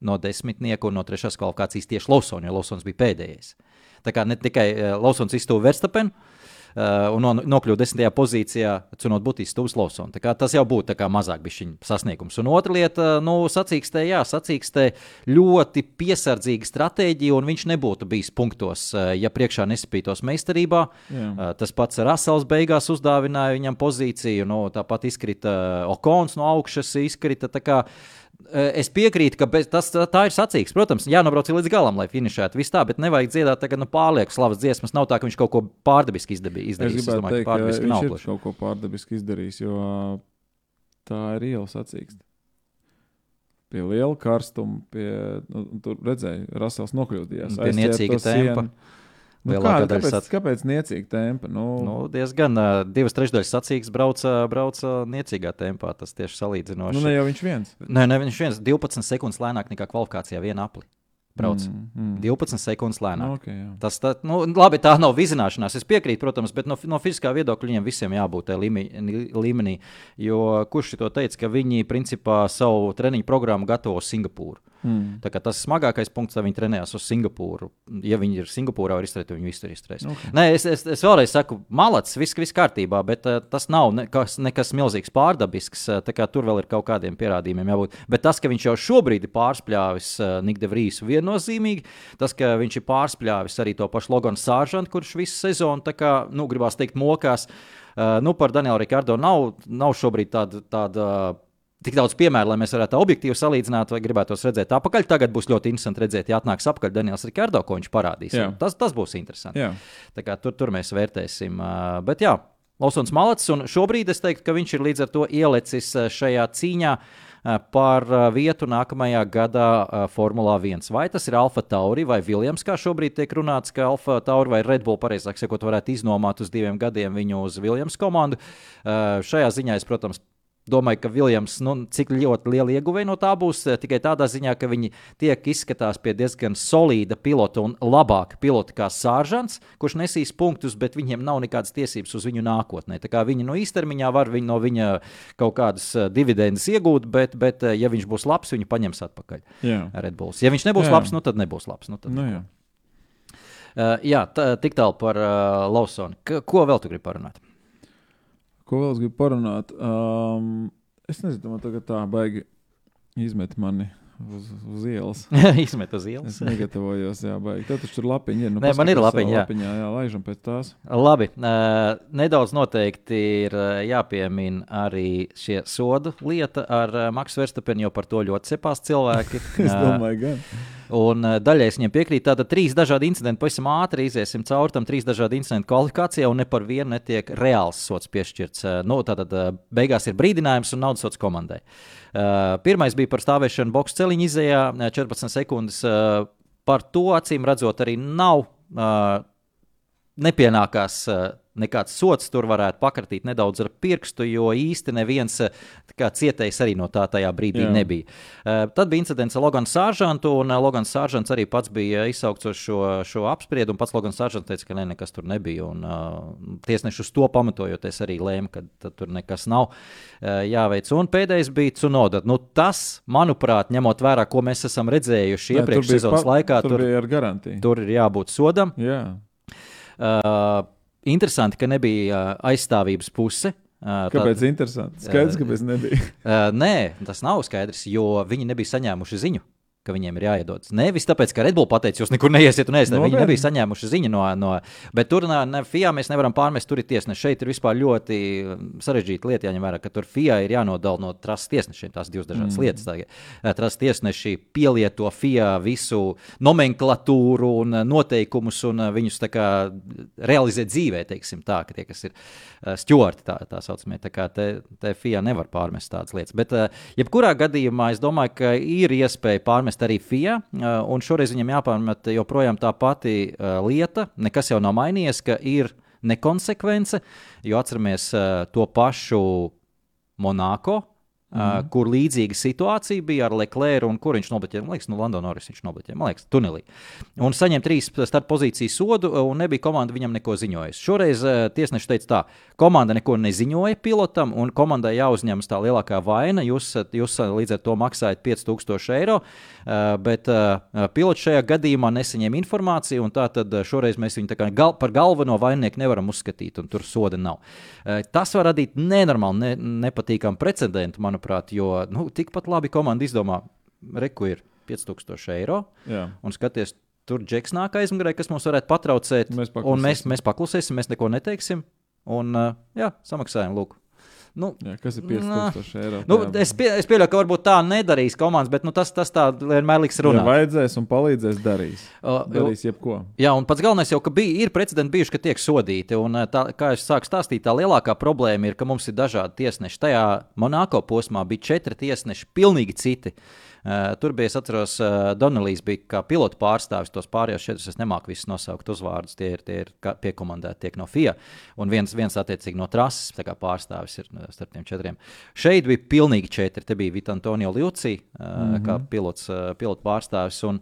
no desmitnieka un no trešās kvalifikācijas tieši Lawsons, jo Lawsons bija pēdējais. Tā kā ne tikai uh, Lawsons iztuva Verstapenu, un no, nokļuva desmitajā pozīcijā, cunot būtīs stūvis Lawsons. Tas jau būtu mazāk viņa sasniegums. Un otra lieta, nu, sacīkstē, jā, sacīkstē ļoti piesardzīga stratēģija, un viņš nebūtu bijis punktos, uh, ja priekšā nespītos meistarībā. Jā. Uh, tas pats Rasels beigās uzdāvināja viņam pozīciju, nu, tāpat izkrita Okons no augšas, izkrita. Eh, es piekrītu, ka bez, tas, tā ir sacīks. Protams, jānobrauc līdz galam, lai finišētu. Viss tā, bet nevajag dziedāt tagad nu, pārlieku slavas dziesmas. Nav tā, ka viņš kaut ko pārdabiski izdarījis. Es gribētu es domāju, teikt, ka pārdabiski nav. ir kaut ko pārdabiski izdarījis, jo tā ir iela sacīks. Pie liela karstuma, pie, nu, tur redzēja, Rasels nokļūdījās. Pie niecīga tempa. Sienu. Nu, kāda, kāpēc, sac... kāpēc niecīga tempa? Nu... Nu, diezgan uh, divas trešdaļas sacīks brauca, brauca niecīgā tempā. Tas tieši salīdzinoši. Nu, ne jau viņš viens. Nē, ne viņš viens. 12 sekundes lēnāk nekā kvalifikācijā viena apli brauc. Mm, mm. 12 sekundes lēnāk. Okay, jā. tas tā, nu, labi, tā nav vizināšanās. Es piekrītu, protams, bet no, no fiziskā viedokļa viņiem visiem jābūt tajā līmenī. Jo kurš to teica, ka viņi principā savu treniņu programmu gatavo Singapūru. Mm. Tas ir smagākais punkts, lai viņi trenējās uz Singapūru. Ja viņi ir Singapūrā, var izturēt, viņi visu tur izturēs. Okay. Nē, es, es, es vēlreiz saku, malacis, viss, viss kārtībā, bet uh, tas nav nekas, nekas milzīgs pārdabisks. Uh, tur vēl ir kaut kādiem pierādījumiem jābūt. Bet tas, ka viņš jau šobrīd ir pārspļāvis uh, Nikde Vrīsu viennozīmīgi, tas, ka viņš ir pārspļāvis arī to pašu Loganu Sāržantu, kurš visu sezonu, kā, nu, gribās teikt, mokās. Uh, nu, par Danielu Rikārdo nav, nav šobrīd tāda. tāda tik daudz piemēru, lai mēs varētu objektīvi salīdzināt, vai gribētos redzēt atpakaļ. Tagad būs ļoti interesanti redzēt, ja atnāks apakaļ Daniels Rikārdo, ko viņš parādīs. Tas, tas būs interesanti. Tur, tur mēs vērtēsim. Bet jā, Lausons Malats, un šobrīd es teiktu, ka viņš ir līdz ar to ielicis šajā cīņā par vietu nākamajā gadā Formulā 1. Vai tas ir Alfa Tauri vai Viljams, kā šobrīd tiek runāts, ka Alfa Tauri vai Red Bull, pareizāk sakot, varētu iznomāt uz diviem gadiem viņu uz Viljams komandu. Šajā ziņā es, protams, Domāju, ka Viljams, nu, cik ļoti liela ieguvēja no tā būs, eh, tikai tādā ziņā, ka viņi tiek izskatās pie diezgan solīda pilota un labāka pilota kā Sāržants, kurš nesīs punktus, bet viņiem nav nekādas tiesības uz viņu nākotnē. Tā kā viņi no īstermiņā var viņu, no viņa kaut kādas eh, dividendes iegūt, bet, bet eh, ja viņš būs labs, viņu paņems atpakaļ. Jā. Red Bulls. Ja viņš nebūs jā. labs, nu tad nebūs labs. Nu, tad nu, jā. Uh, jā, tā, tik tālu par uh, Lausonu. Ko vēl tu gribi parunāt? Ko vēl es gribu parunāt? Um, es nezinu, man tagad tā baigi izmet mani uz, uz ielas. Izmet uz ielas. Es negatavojos, jā, baigi. Tad tur lapiņa ir. Nu, Nē, man ir lapiņa, jā. Lapiņā, jā, laižam pēc tās. Labi. Uh, nedaudz noteikti ir jāpiemina arī šie sodu lieta ar uh, Maksu Verstapenu, jo par to ļoti cepās cilvēki. es domāju, gan. Un uh, daļai es viņiem piekrītu. Tātad trīs dažādi incidenti, pavisam ātri iziesim cauri tam trīs dažādi incidenti kvalifikācijā, un ne par vienu netiek reāls sots piešķirts. Uh, nu, tātad uh, beigās ir brīdinājums un naudas sots komandai. Pirmais bija par stāvēšanu boxe celiņa izējā, 14 sekundes. Par to acīm redzot, arī nav. Nepienākās uh, nekāds sots tur varētu pakratīt nedaudz ar pirkstu, jo īsti neviens eh, cietējs arī no tā tajā brīdī Jā. nebija. Uh, tad bija incidents ar Loganu Sāržantu, un uh, Logans Sāržants arī pats bija izsaukts uz šo, šo apspriedumu. Pats Logans Sāržants teica, ka ne, nekas tur nebija, un uh, tiesneši uz to pamatojoties arī lēma, ka tur nekas nav uh, jāveic. Un pēdējais bija Cunoda. Nu, tas, manuprāt, ņemot vērā, ko mēs esam redzējuši iepriekšējā sezonas laikā, tur, tur, tur ir jābūt sodam. Jā. Uh, Interesanti, ka nebija aizstāvības puse. Kāpēc? Tad, interesanti. Skaidrs, kāpēc nebija. uh, nē, tas nav skaidrs, jo viņi nebija saņēmuši ziņu ka viņiem ir jāiedodas. Nevis tāpēc, ka Redbull pateica, jūs nekur neiesiet un neiesiet. No, viņi nebija saņēmuši ziņu no. no bet tur ne, FIA mēs nevaram pārmest, tur ir tiesneši. Šeit ir vispār ļoti um, sarežģīta lieta, jāņem vērā, ka tur FIA ir jānodala no trases tiesnešiem. Tās divas dažādas mm. lietas. Uh, trases tiesneši pielieto FIA visu nomenklatūru un noteikumus un viņus kā, realizē dzīvē, teiksim tā, ka tie, kas ir stjorti, tā, tā saucamie, tā kā te, te FIA nevar pārmest tādas lietas. Bet, jebkurā gadījumā, es domāju, ka ir iespēja pārmest pārmest arī FIA, un šoreiz viņam jāpārmet joprojām tā pati lieta, nekas jau nav mainījies, ka ir nekonsekvence, jo atceramies to pašu Monako. Mm -hmm. uh, kur līdzīga situācija bija ar Leclerc, un kur viņš nobloķēja, man liekas, no nu, Londonas viņš nobloķēja, man liekas, tunelī. Un saņēma trīs starta pozīciju sodu, un nebija komanda viņam neko ziņojusi. Šoreiz uh, tiesneši teica tā, komanda neko neziņoja pilotam, un komandai jāuzņemas tā lielākā vaina. Jūs, jūs līdz ar to maksājat 5000 eiro, uh, bet uh, pilots šajā gadījumā nesaņēma informāciju, un tā tad šoreiz mēs viņu gal, par galveno vaininieku nevaram uzskatīt, un tur soda nav. Uh, tas var radīt nenormāli ne, nepatīkamu precedentu, manuprāt manuprāt, jo nu, tikpat labi komanda izdomā, reku ir 5000 eiro. Jā. Un skaties, tur džeks nāk aizmugurē, kas mums varētu patraucēt. Mēs un mēs, mēs paklusēsim, mēs neko neteiksim. Un uh, jā, samaksājam, lūk. Nu, jā, kas ir 5000 eiro? Nu, es, pie, es pieļauju, ka varbūt tā nedarīs komandas, bet nu, tas, tas tā vienmēr liks runāt. Ja vajadzēs un palīdzēs, darīs. Uh, darīs jebko. Jā, un pats galvenais jau, ka bija, ir precedenti bijuši, ka tiek sodīti. Un, tā, kā es sāku stāstīt, tā lielākā problēma ir, ka mums ir dažādi tiesneši. Tajā Monako posmā bija četri tiesneši, pilnīgi citi. Uh, tur bija, es atceros, uh, Donelīs bija kā pilotu pārstāvis. Tos pārējos četrus es nemāku visus nosaukt uzvārdus. Tie ir, tie ir piekomandēti tiek no FIA. Un viens, viens attiecīgi no trases pārstāvis ir starp tiem četriem. Šeit bija pilnīgi četri. Te bija Vita Antonio Ljuci, uh, mm -hmm. kā pilots, pilotu pārstāvis. Un,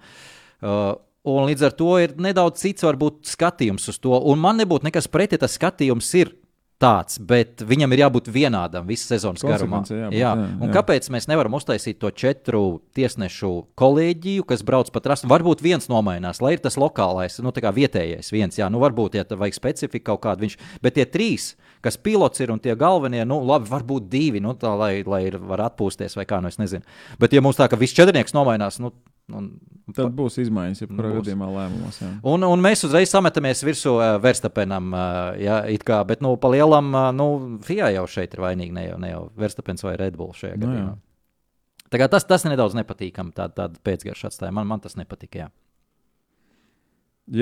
uh, Un līdz ar to ir nedaudz cits, varbūt, skatījums uz to. Un man nebūtu nekas pretī, tas skatījums ir tāds, bet viņam ir jābūt vienādam visas sezonas garumā. Jābūt, jā, jā. Un kāpēc mēs nevaram uztaisīt to četru tiesnešu kolēģiju, kas brauc pa trasu? Varbūt viens nomainās, lai ir tas lokālais, nu, tā kā vietējais viens, jā, nu, varbūt, ja vajag specifiku kaut kādu, viņš, bet tie trīs, kas pilots ir un tie galvenie, nu, labi, varbūt divi, nu, tā, lai, lai ir, var atpūsties vai kā, nu, es nezinu. Bet, ja mums tā, ka viss četrnieks nomainās, nu, Un, Tad būs izmaiņas, ja kurā gadījumā lēmumos. Jā. Un, un mēs uzreiz sametamies virsū uh, Verstapenam. Uh, jā, kā, bet, nu, pa lielam, uh, nu, FIA jau šeit ir vainīga, ne jau, ne jau Verstapens vai Red Bull šajā nu gadījumā. No, tā kā tas, tas nedaudz nepatīkami, tāda tā pēcgarša atstāja. Man, man tas nepatika. Jā.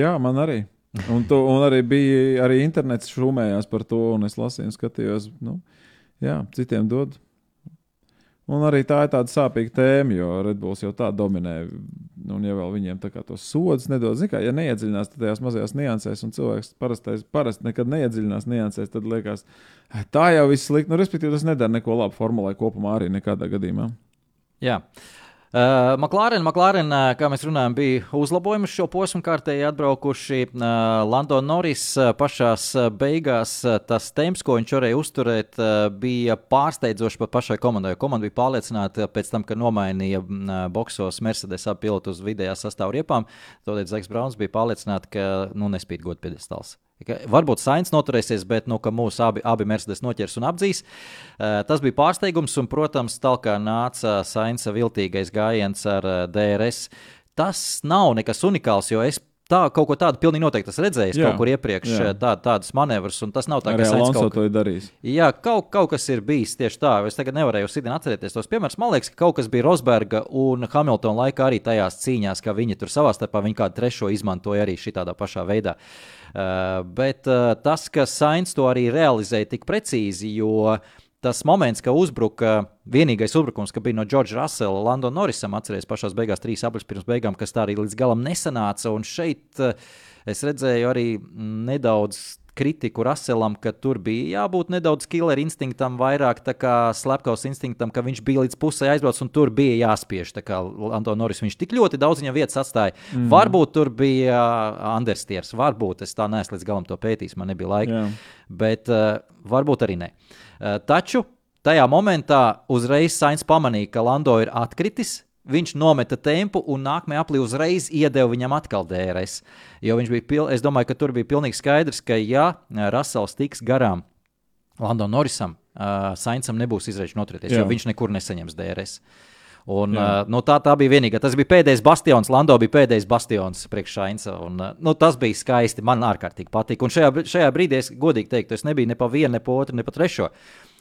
jā, man arī. Un, tu, un arī bija arī internets šūmējās par to, un es lasīju, skatījos, nu, jā, citiem dod Un arī tā ir tāda sāpīga tēma, jo Redbulls jau tā dominē. Un, ja vēl viņiem tā kā tos sodus zināmā mērā, ja neiedziļinās tajās mazajās niansēs, un cilvēks parastais, parasti nekad neiedziļinās niansēs, tad liekas, tā jau viss slikti. Nu, respektīvi, tas nedara neko labu formulē kopumā arī nekādā gadījumā. Jā. Yeah. Uh, McLaren, McLaren, uh, kā mēs runājam, bija uzlabojumi šo posmu kārtēji atbraukuši. Uh, Lando Norris uh, beigās tas temps, ko viņš varēja uzturēt, uh, bija pārsteidzoši pat pašai komandai. Komanda bija pārliecināta pēc tam, ka nomainīja uh, boksos Mercedes pilotu uz vidējā sastāvā riepām. Tādēļ Zeks Brauns bija pārliecināts, ka nu, nespīd godīgi piedestāls. Varbūt Sainz noturēsies, bet nu, mūsu abi, abi Mercedes noķers un apdzīs. Uh, tas bija pārsteigums, un, protams, tālāk nāca Sainza viltīgais gājiens ar eh, DRS. Tas nav nekas unikāls, jo es Tā, kaut ko tādu pilnīgi noteikti esmu redzējis jā, kaut kur iepriekš, jā. tā, tādas manevras, un tas nav tā, ka Sainz kaut ko darīs. Jā, kaut, kaut kas ir bijis tieši tā. Es tagad nevarēju sidien atcerēties tos piemērus. Man liekas, ka kaut kas bija Rosberga un Hamiltona laikā arī tajās cīņās, ka viņi tur savā starpā viņi kādu trešo izmantoja arī šādā pašā veidā. Uh, bet uh, tas, ka Sainz to arī realizēja tik precīzi, jo tas moments, ka uzbruka vienīgais uzbrukums, ka bija no Džordža Russela, Lando Norrisam, atcerieties, pašās beigās trīs aplis pirms beigām, kas tā arī līdz galam nesanāca. Un šeit uh, es redzēju arī nedaudz kritiku Raselam, ka tur bija jābūt nedaudz killer instinktam, vairāk slepkavas instinktam, ka viņš bija līdz pusē aizbraucis un tur bija jāspiež. Tā kā Antoni Noris viņš tik ļoti daudz viņa vietas atstāja. Mm. Varbūt tur bija Anderstiers, varbūt es tā neesmu līdz galam to pētījis, man nebija laika. Yeah. Bet uh, varbūt arī ne. Uh, taču tajā momentā uzreiz Sainz pamanīja, ka Lando ir atkritis viņš nometa tempu un nākamajā aplī uzreiz iedeva viņam atkal DRS. Jo viņš bija, pil... es domāju, ka tur bija pilnīgi skaidrs, ka ja Rasels tiks garām Landonam Norisam, uh, Sainsam nebūs izreizes noturēties, jo viņš nekur nesaņems DRS. Un, uh, nu, tā, tā bija vienīgā. Tas bija pēdējais bastions. Lando bija pēdējais bastions priekš Šainsa. Un, uh, nu, tas bija skaisti. Man ārkārtīgi patika. Un šajā, šajā brīdī, es godīgi teiktu, es nebiju ne pa vienu, ne pa otru, ne pa trešo.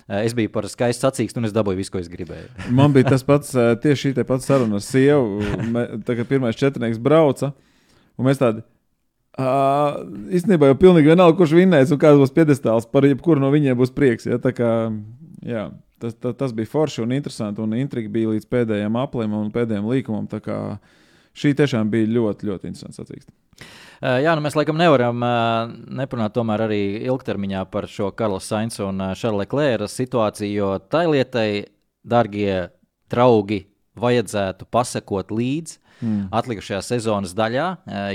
Eh, es biju par skaistu sacīkstu, un es dabūju visu, ko es gribēju. Man bija tas pats, eh, tieši šī pati saruna ar sievu. Tagad pirmais četrnieks brauca, un mēs tādi. Uh, īstenībā jau pilnīgi vienalga, kurš vinnēs un kāds būs piedestāls. Par jebkuru no viņiem būs prieks. Ja? Tā kā, jā, tas, tas, tas bija forši un interesanti. Un intriga bija līdz pēdējiem aplim un pēdējiem līkumam. Šī tiešām bija ļoti, ļoti interesanta sacīksta. Uh, jā, nu mēs laikam nevaram uh, neparunāt tomēr arī ilgtermiņā par šo Karla Sainz un uh, Šarla Klēra situāciju, jo tai lietai darbie draugi, vajadzētu pasakot līdzi Mm. atlikušajā sezonas daļā,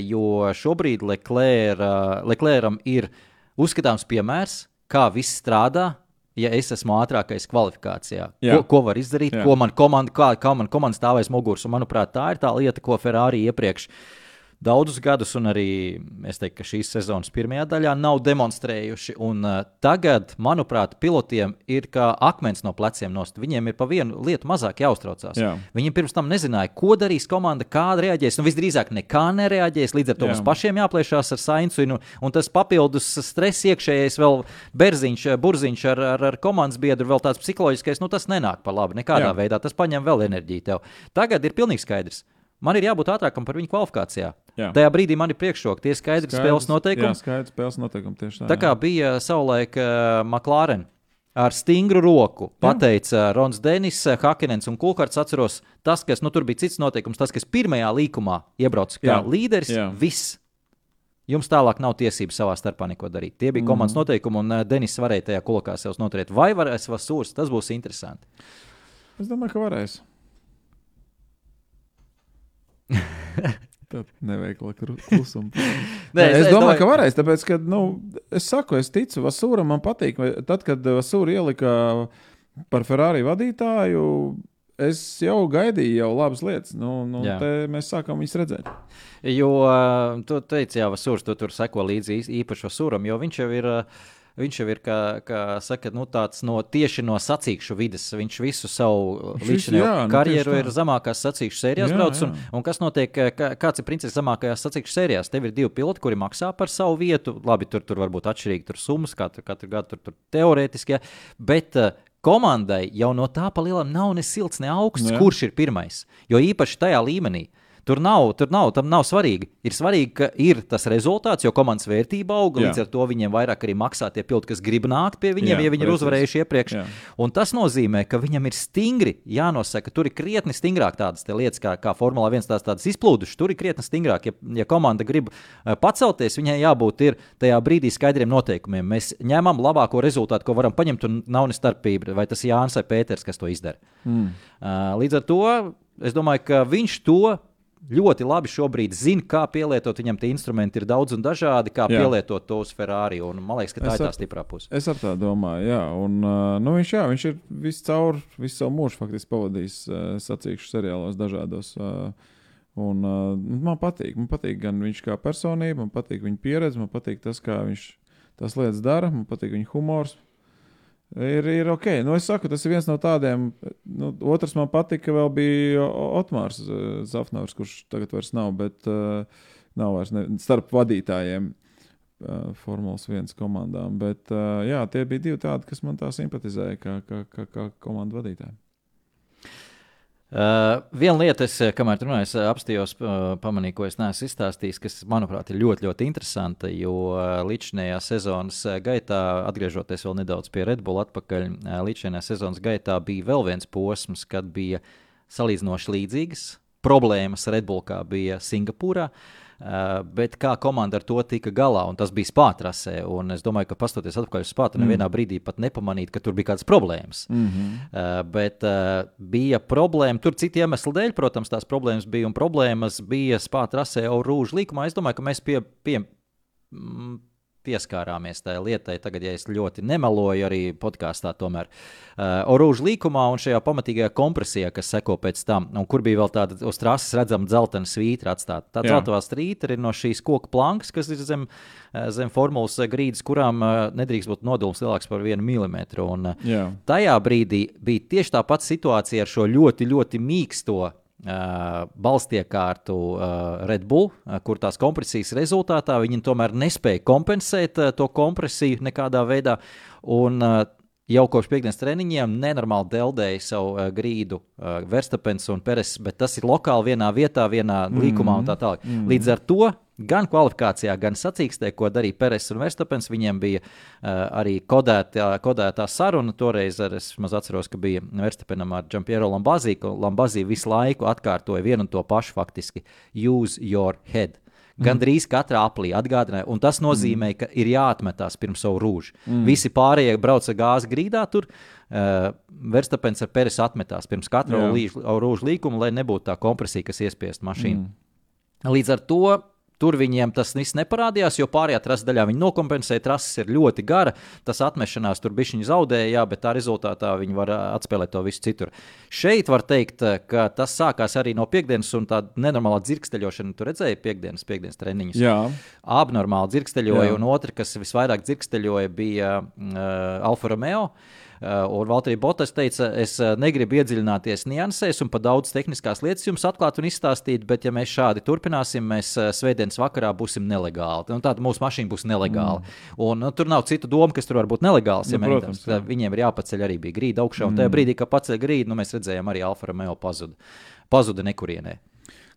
jo šobrīd Leclerc, Leclercam ir uzskatāms piemērs, kā viss strādā. Ja es esmu ātrākais kvalifikācijā, Jā. ko, ko var izdarīt, Jā. Ko man komanda, kā, kā man komanda stāvēs muguras. Un, manuprāt, tā ir tā lieta, ko Ferrari iepriekš daudzus gadus, un arī es teiktu, ka šīs sezonas pirmajā daļā nav demonstrējuši. Un, uh, tagad, manuprāt, pilotiem ir kā akmens no pleciem nost. Viņiem ir pa vienu lietu mazāk jāuztraucās. Jā. Viņi pirms tam nezināja, ko darīs komanda, kāda reaģēs. Nu, visdrīzāk, nekā nereaģēs. Līdz ar to Jā. mums pašiem jāplēšās ar sainsu, un, un tas papildus stress iekšējais, vēl berziņš, burziņš ar, ar, ar komandas biedru, vēl tāds psiholoģiskais, nu tas nenāk par labu nekādā. Jā. veidā. Tas paņem vēl enerģiju tev. Tagad ir pilnīgi skaidrs. Man ir jābūt ātrākam par viņu kvalifikācijā. Jā. Tajā brīdī man ir priekšroka, tie skaidri spēles noteikumi. Jā, skaidrs spēles noteikumi tieši tā. Tā kā bija savulaik uh, McLaren. Ar stingru roku pateica Rons Denis, Hakenens un Kulkārts. Atceros, tas, kas nu, tur bija cits noteikums, tas, kas pirmajā līkumā iebrauca kā Jā. līderis, Jā. viss. Jums tālāk nav tiesības savā starpā neko darīt. Tie bija komandas Mhm. noteikumi, un uh, Denis varēja tajā kolekā sev noturēt. Vai varēs Vasūrs? Tas būs interesanti. Es domāju, ka varēs. Neveikla klusuma. Nē, es, es domāju, ka varēs. Tāpēc, ka, nu, es saku, es ticu Vasūram, man patīk. Tad, kad Vasūra ielika par Ferrari vadītāju, es jau gaidīju jau labas lietas. Nu, nu, mēs sākam viņus redzēt. Jo tu teici, Jā, Vasūrs, tu tur seko līdzi īpašo suram, jo viņš jau ir. Uh, Viņš jau ir, kā, kā saka, nu, tāds no, tieši no sacīkšu vidas. Viņš visu savu līdzinējo nu, karjeru tā. ir zemākās sacīkšu sērijās Jā, braucis. Un, un kas notiek, kā, kāds ir princis zemākajās sacīkšu sērijās? Tev ir divi piloti, kuri maksā par savu vietu. Labi, tur, tur var būt atšķirīgi tur summas, katru, katru gadu tur, tur teorētiski. Ja? Bet uh, komandai jau no tā pa lielam nav ne silts, ne augsts, Jā. kurš ir pirmais. Jo īpaši tajā līmenī. Tur nav, tur nav, tam nav svarīgi. Ir svarīgi, ka ir tas rezultāts, jo komandas vērtība auga. Jā. Līdz ar to viņiem vairāk arī maksā tie piloti, kas grib nākt pie viņiem, Jā, ja viņi ir uzvarējuši iepriekš. Jā. Un tas nozīmē, ka viņam ir stingri jānosaka, tur ir krietni stingrāk tādas lietas, kā, kā Formula 1 tās tādas izplūdušas. Tur ir krietni stingrāk. Ja, ja komanda grib eh, pacelties, viņai jābūt ir tajā brīdī skaidriem noteikumiem. Mēs ņemam labāko rezultātu, ko varam paņemt, un nav ne starpība, vai tas ir Jānis vai Pēters, kas to izdara. Mm. Uh, Līdz ar to es domāju, ka viņš to ļoti labi šobrīd zina, kā pielietot. Viņam tie instrumenti ir daudz un dažādi, kā Jā. pielietot to uz Ferrari. Un, man liekas, ka tā Es ir tā stiprā puse. Es ar tā domāju, jā. Un, uh, nu, viņš, jā, viņš ir visu caur, visu savu mūžu faktiski pavadījis uh, sacīkšu seriālos dažādos. Uh, un, uh, man patīk, man patīk gan viņš kā personība, man patīk viņa pieredze, man patīk tas, kā viņš tās lietas dara, man patīk viņa humors. Ir, ir ok, nu es saku, tas ir viens no tādiem. Nu, otrs man patīk, ka vēl bija Otmārs uh, Zafnauts, kurš tagad vairs nav, bet uh, nav vairs ne, starp vadītājiem uh, Formulas 1 komandām. Bet uh, jā, tie bija divi tādi, kas man tā simpatizēja, kā, kā, kā, kā komandu vadītāji. Uh, viena lieta, es, eh, kamēr tu runāji, es eh, apstājos, uh, pamanīju, ko es neesmu izstāstījis, kas, manuprāt, ir ļoti, ļoti interesanta. Jo uh, līdzinājā sezonas gaitā, atgriežoties vēl nedaudz pie Red Bull atpakaļ, uh, līdzinājā sezonas gaitā bija vēl viens posms, kad bija salīdzinoši līdzīgas problēmas Red Bull, kā bija Singapūrā. Uh, bet kā komanda ar to tika galā, un tas bija spātrasē. Un es domāju, ka pastoties atpakaļ uz spātu, Mm. nevienā brīdī pat nepamanīt, ka tur bija kādas problēmas. Mm -hmm. Uh, bet uh, bija problēma. Tur citu iemeslu dēļ, protams, tās problēmas bija. Un problēmas bija spātrasē jau rūžu līkumā. Es domāju, ka mēs pie, pie, mm, pieskārāmies tajā lietai. Tagad, ja es ļoti nemeloju, arī podkāstā, tomēr uh, orūžu līkumā un šajā pamatīgajā kompresijā, kas seko pēc tam, un kur bija vēl tāda uz trases redzama dzeltena svītra atstāta. Tā Jā. dzeltenā svītra ir no šīs koku plankas, kas ir zem, uh, zem formulas grīdas, kurām uh, nedrīkst būt nodalījums lielāks par vienu milimetru. Un, uh, Jā, Tajā brīdī bija tieši tā pati situācija ar šo ļoti, ļoti mīksto balstiekārtu uh, Red Bull, uh, kur tās kompresijas rezultātā viņi tomēr nespēja kompensēt to kompresiju nekādā veidā. Un, Jau kopš piekdienas treniņiem nenormāli deldēja savu uh, grīdu uh, Verstapens un Peres, bet tas ir lokāli vienā vietā, vienā mm. līkumā un tā tālāk. Mm. Līdz ar to gan kvalifikācijā, gan sacīkstē, ko darīja Peres un Verstapens, viņiem bija uh, arī kodētā, kodētā saruna. Toreiz ar, es maz atceros, ka bija Verstapenam ar Džampiero Lambazī, ka Lambazī visu laiku atkārtoja vienu un to pašu faktiski - use your head. Gan drīz katrā aplī atgādināja, un tas nozīmē, ka ir jāatmetās pirms savu rūžu. Mm. Visi pārējie brauc ar gāzi grīdā tur. Uh, Verstapens ar Peres atmetās pirms katra rūža līkuma, lai nebūtu tā kompresija, kas iespiest mašīnu. Mm. Līdz ar to tur viņiem tas viss neparādījās, jo pārējā trases daļā viņi nokompensēja. Trases ir ļoti gara, tas atmešanās tur bija viņa zaudēja, jā, bet tā rezultātā viņi var ā, atspēlēt to visu citur. Šeit var teikt, ā, ka tas sākās arī no piekdienas, un tā nenormālā dzirksteļošana, tu redzēji piekdienas, piekdienas treniņus. Jā, Abnormāli dzirksteļoja, Jā. un otra, kas visvairāk dzirksteļoja, bija uh, Alfa Romeo. Uh, un Valtteri Botas teica, es uh, negribu iedziļināties niansēs un par daudz tehniskās lietas jums atklāt un izstāstīt, bet, ja mēs šādi turpināsim, mēs uh, svētdienas vakarā būsim nelegāli. Nu, Tāda mūsu mašīna būs nelegāla. Mm. Un, nu, tur nav citu domu, kas tur var būt nelegāls. Ja Nu, mēs- protams, tā- viņiem ir jāpaceļ arī bija grīda augšā, un tajā brīdī, kad paceļ grīdu, nu, mēs redzējām, arī Alfa Romeo pazuda. Pazuda nekurienē.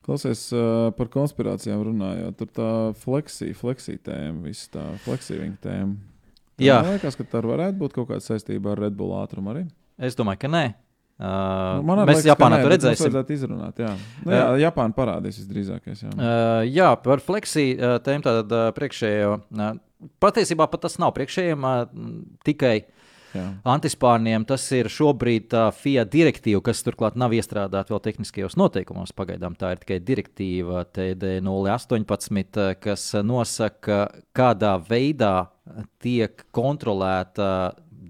klausies uh, par konspirācijām runājot. Tur tā fleksija, fleksija tēma, viss tā fleksija viņa tēma. Jā. Man liekas, ka tā varētu būt kaut kāda saistība ar Red Bull ātrumu arī. Es domāju, ka nē. Uh, Nu, mēs liekas, ka Japānā to redzēsim. vajadzētu izrunāt. Jā, nu, jā Japāna parādīs visdrīzākais. Jā. Uh, jā, par fleksiju uh, tēmu tātad uh, priekšējo. Uh, patiesībā pat tas nav priekšējiem, uh, tikai Jā. antispārniem. Tas ir šobrīd tā FIA direktīva, kas turklāt nav iestrādāta vēl tehniskajos noteikumos. Pagaidām tā ir tikai direktīva TD018, uh, kas uh, nosaka, kādā veidā tiek kontrolēta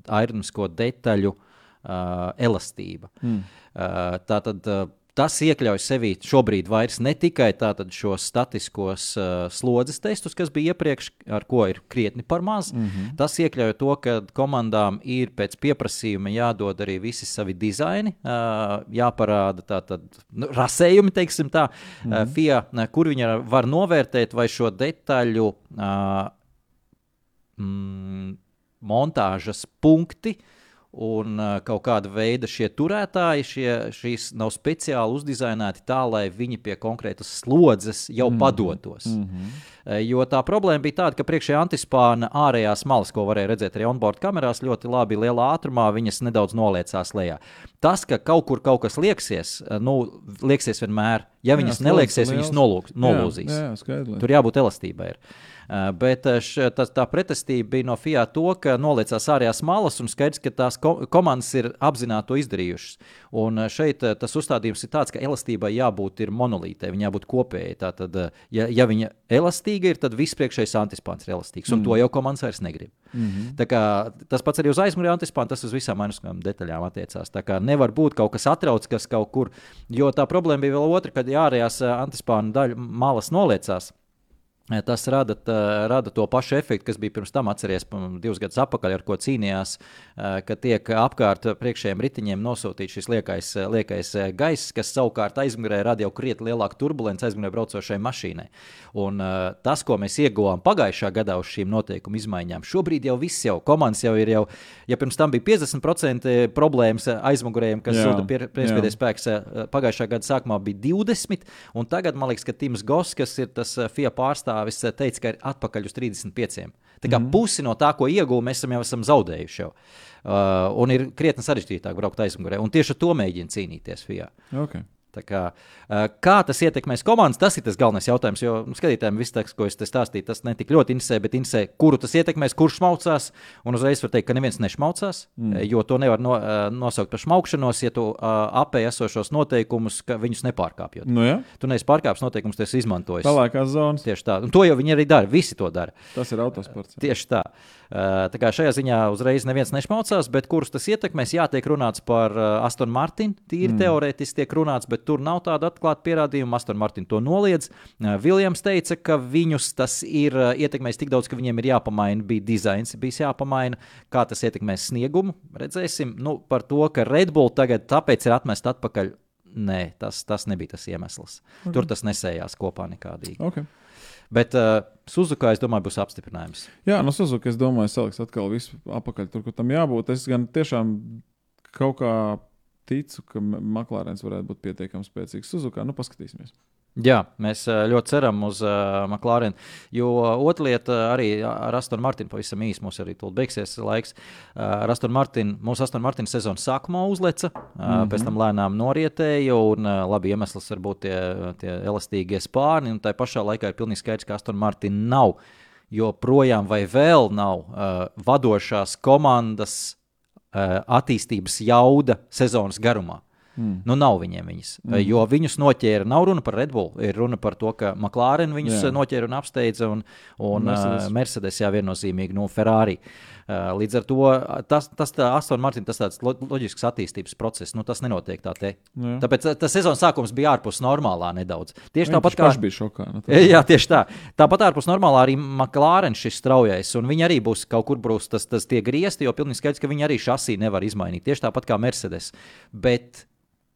aerodinamisko detaļu uh, elastība. Mm. Uh, tātad uh, tas iekļauj sevī šobrīd vairs ne tikai šos statiskos uh, slodzes testus, kas bija iepriekš, ar ko ir krietni par maz. Mm -hmm. Tas iekļauj to, ka komandām ir pēc pieprasījuma jādod arī visi savi dizaini, uh, jāparāda tātad nu, rasējumi, teiksim tā, mm -hmm. uh, FIA, kur viņi var novērtēt, vai šo detaļu uh, mm, montāžas punkti un uh, kaut kāda veida šie turētāji, šie, šīs nav speciāli uzdizainēti tā, lai viņi pie konkrētas slodzes jau mm. padotos. Mm -hmm. Jo tā problēma bija tāda, ka priekšējā antispāna ārējās malas, ko varēja redzēt arī onboard kamerās, ļoti labi lielā ātrumā, viņas nedaudz noliecās lejā. Tas, ka kaut kur kaut kas lieksies, nu, lieksies vienmēr. Ja viņas slodzes nelieksies, viņas liels. nolūk, nolūzīs. Jā, jā skaidrs. Tur jābūt elastībai. Ir. Bet š, tas, tā pretestība bija no FIA to, ka noliecās ārējās malas, un skaidrs, ka tās ko komandas ir apzināti to izdarījušas. Un šeit tas uzstādījums ir tāds, ka elastībai jābūt ir monolītei, viņai jābūt kopējai. Tātad, ja, ja viņa elastīga ir, tad viss priekšējais antispāns ir elastīgs, un mm. to jau komandas vairs negrib. Mm -hmm. Kā, tas pats arī uz aizmugurē antispānu, tas uz visām aizmugurējām detaļām attiecās. Tā kā nevar būt kaut kas atrauc, kas kaut kur, jo tā problēma bija vēl otra, kad ārējās antispānu daļu malas noliecās. Eh, Tas rada, rada to pašu efektu, kas bija pirms tam, atcerieties, divus gadus atpakaļ, ar ko cīnījās, eh, ka tiek apkārt priekšējiem ritiņiem nosūtīts šis liekais, eh, liekais gaiss, kas savukārt aizmugurē rada jau krietni lielāku turbulenci aizmugurē braucošai mašīnai. Un, tas, ko mēs ieguvām pagājušā gadā uz šīm noteikumu izmaiņām, šobrīd jau viss jau komandas jau ir jau, ja pirms tam bija 50% problēmas aizmugurējiem, kas zuda priekšpēdējais spēks, pagājušā gada sākumā bija 20, un tagad man liekas, ka Tims Goss, kas ir tas FIA pārstāvis, eh, teica, ka ir atpakaļ uz 35. Tā kā mm pusi no tā, ko iegūām, mēs jau esam zaudējuši. Jau. Uh, un ir krietni sarežģītāk braukt aizmugurē. Un tieši ar to mēģina cīnīties FIA. Okay. Kā, kā tas ietekmēs komandas, tas ir tas galvenais jautājums. Jo nu, skatītājiem viss tas, ko es te stāstīju, tas ne tik ļoti interesē, bet interesē, kuru tas ietekmēs, kurš šmaucās. Un uzreiz var teikt, ka neviens nešmaucās, mm. jo to nevar no, nosaukt par šmaukšanos, ja tu apēji esošos noteikumus, ka viņus nepārkāpjot. Nu, jā, Tu neesi pārkāpis noteikumus, tas izmantojis. pelēkās zonas. Tieši tā. Un to jau viņi arī dara. Visi to dara. Tas ir autosports. Tieši tā. Uh, tā kā šajā ziņā uzreiz neviens nešmaucās, bet kurus tas ietekmēs, jā, tiek runāts par Aston Martin. Tīri mm. teorētiski tiek runāts, bet tur nav tāda atklāta pierādījuma. Aston Martin to noliedz. Viljams teica, ka viņus tas ir ietekmējis tik daudz, ka viņiem ir jāpamaina, bija dizains, bijis jāpamaina, kā tas ietekmēs sniegumu. Redzēsim, nu, par to, ka Red Bull tagad tāpēc ir atmest atpakaļ. Nē, tas, tas nebija tas iemesls. Okay. Tur tas nesējās kopā nekādīgi. Okay. Bet uh, Suzuka, es domāju, būs apstiprinājums. Jā, no Suzuki es domāju, saliks atkal visu apakaļ tur, kur tam jābūt. Es gan tiešām kaut kā ticu, ka Maklārens varētu būt pietiekami spēcīgs. Suzuka, nu paskatīsimies. Jā, mēs eh, ļoti ceram uz uh, McLaren. Jo otra lieta arī ar Astonu Martinu pavisam īsi mums arī tur beigsies laiks. Uh, ar Astonu Martinu, mūsu Astonu Martinu sezonas sākumā uzleca, uh, mm -hmm. pēc tam lēnām norietēja, un uh, labi iemesls var būt tie, tie elastīgie spārni, un tā pašā laikā ir pilnīgi skaidrs, ka Astonu Martinu nav joprojām vai vēl nav uh, vadošās komandas attīstības jauda sezonas garumā. Mm. Nu, nav viņiem viņas. Mm. Jo viņus noķēra. Nav runa par Red Bull, ir runa par to, ka McLaren viņus jā. noķēra un apsteidza, un, un Mercedes, uh, Mercedes jā, viennozīmīgi no nu, Ferrari. Uh, līdz ar to tas, tas Aston Martin, tas tāds loģisks attīstības process, nu, tas nenotiek tā te. Jā. Tāpēc tas sezonas sākums bija ārpus normālā nedaudz. Tieši jā, tāpat kā. Tas bija šokā. Nu, tā. Jā, tieši tā. Tāpat ārpus normālā arī McLaren šis straujais, un viņi arī būs kaut kur brūs tas, tas tie griezti, jo pilnīgi skaidrs, ka viņi arī šasī nevar izmainīt. Tieši tāpat kā Mercedes. Bet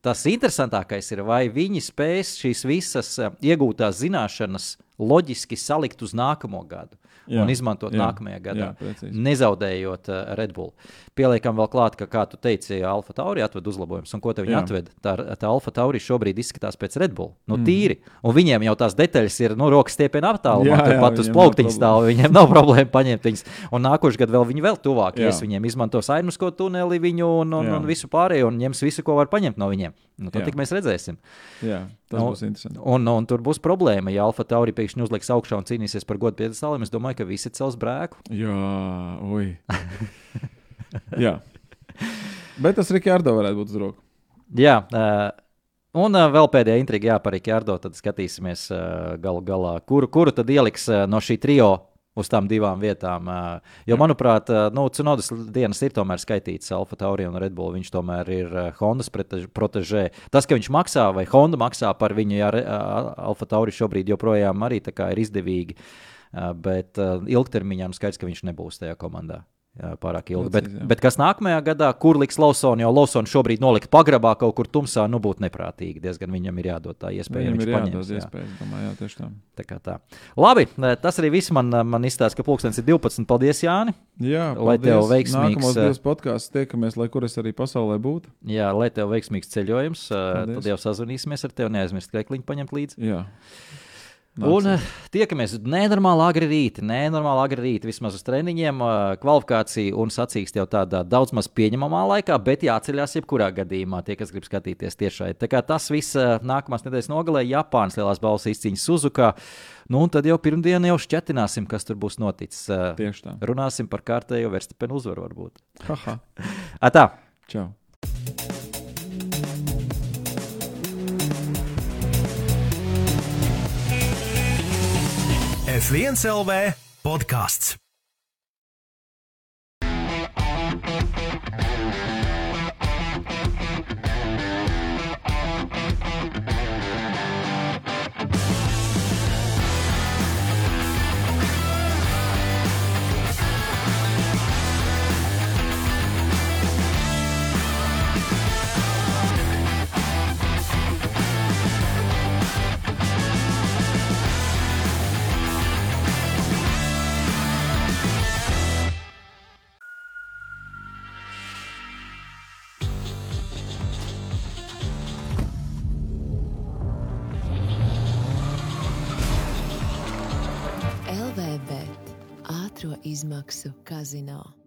Tas interesantākais ir, vai viņi spēs šīs visas eh, iegūtās zināšanas loģiski salikt uz nākamo gadu jā, un izmantot jā, nākamajā gadā, jā, precīzi. nezaudējot uh, Red Bull. Pieliekam vēl klāt, ka, kā tu teici, Alfa Tauri atved uzlabojumus, un ko viņi jā. atved? Tā, tā Alfa Tauri šobrīd izskatās pēc Red Bull. Nu, mm. tīri. Un viņiem jau tās detaļas ir, nu, rokas stiepienā aptālumā, pat uz plauktiņa stāv. Viņiem nav problēma paņemt viņas. Un nākošais gads vēl viņi vēl tuvāk, ja viņiem izmantos ainusko tuneli viņu un, un, jā. un visu pārējo, un ņems visu, ko var paņemt no viņiem. Nu, tad mēs redzēsim. Jā, tas nu, būs interesanti. Un, un, un tur būs problēma, ja Alfa Tauri pēkšņi uzliks augšā un cīnīsies par godu piedestāliem. Es domāju, ka visi cels brēku. Jā, oi. Jā. Bet tas Rikārdo varētu būt uz roku. Jā. Uh, Un uh, vēl pēdējā intriga, jā, par Rikārdo. Tad skatīsimies uh, galu galā, kuru, kuru tad ieliks uh, no šī trio uz tām divām vietām. Jo, manuprāt, nu, Cunodas dienas ir tomēr skaitīts Alfa Tauri un Red Bull. Viņš tomēr ir Hondas protežē. Tas, ka viņš maksā vai Honda maksā par viņu, ja Alfa Tauri šobrīd joprojām arī ir izdevīgi, bet ilgtermiņā skaidrs, ka viņš nebūs tajā komandā. Jā, pārāk ilgi. Bet, jā. bet kas nākamajā gadā, kur liks Lawsonu, jo Lawsonu šobrīd nolikt pagrabā kaut kur tumsā, nu būtu neprātīgi. Diezgan viņam ir jādod tā iespēja. Viņam ir paņems, jādod jā. iespēja, domāju, jā, tieši tā. Tā kā tā. Labi, tas arī viss man, man izstāsta, ka pulkstenis ir 12. Paldies, Jāni! Jā, lai paldies. tev veiksmīgs. Nākamos divas podkāstus tiekamies, lai kur es arī pasaulē būtu. Jā, lai tev veiksmīgs ceļojums. Paldies. Tad jau sazvanīsimies ar tevi, neaizmirst krekliņu paņemt līdzi. Jā. Un uh, tiekamies nenormāli agri rīti, nenormāli agri rīti, vismaz uz treniņiem, uh, kvalifikācija un sacīkst jau tādā daudz maz pieņemamā laikā, bet jāceļās jebkurā gadījumā tie, kas grib skatīties tiešai. Tā kā tas viss uh, nākamās nedēļas nogalē Japānas lielās balvas izcīņas Suzukā. Nu, un tad jau pirmdien jau šķetināsim, kas tur būs noticis. Tieši tā. Runāsim par kārtējo Verstapenu uzvaru varbūt. Haha. Atā! Čau! F1 LV podkāsts. Izmaksu kazino.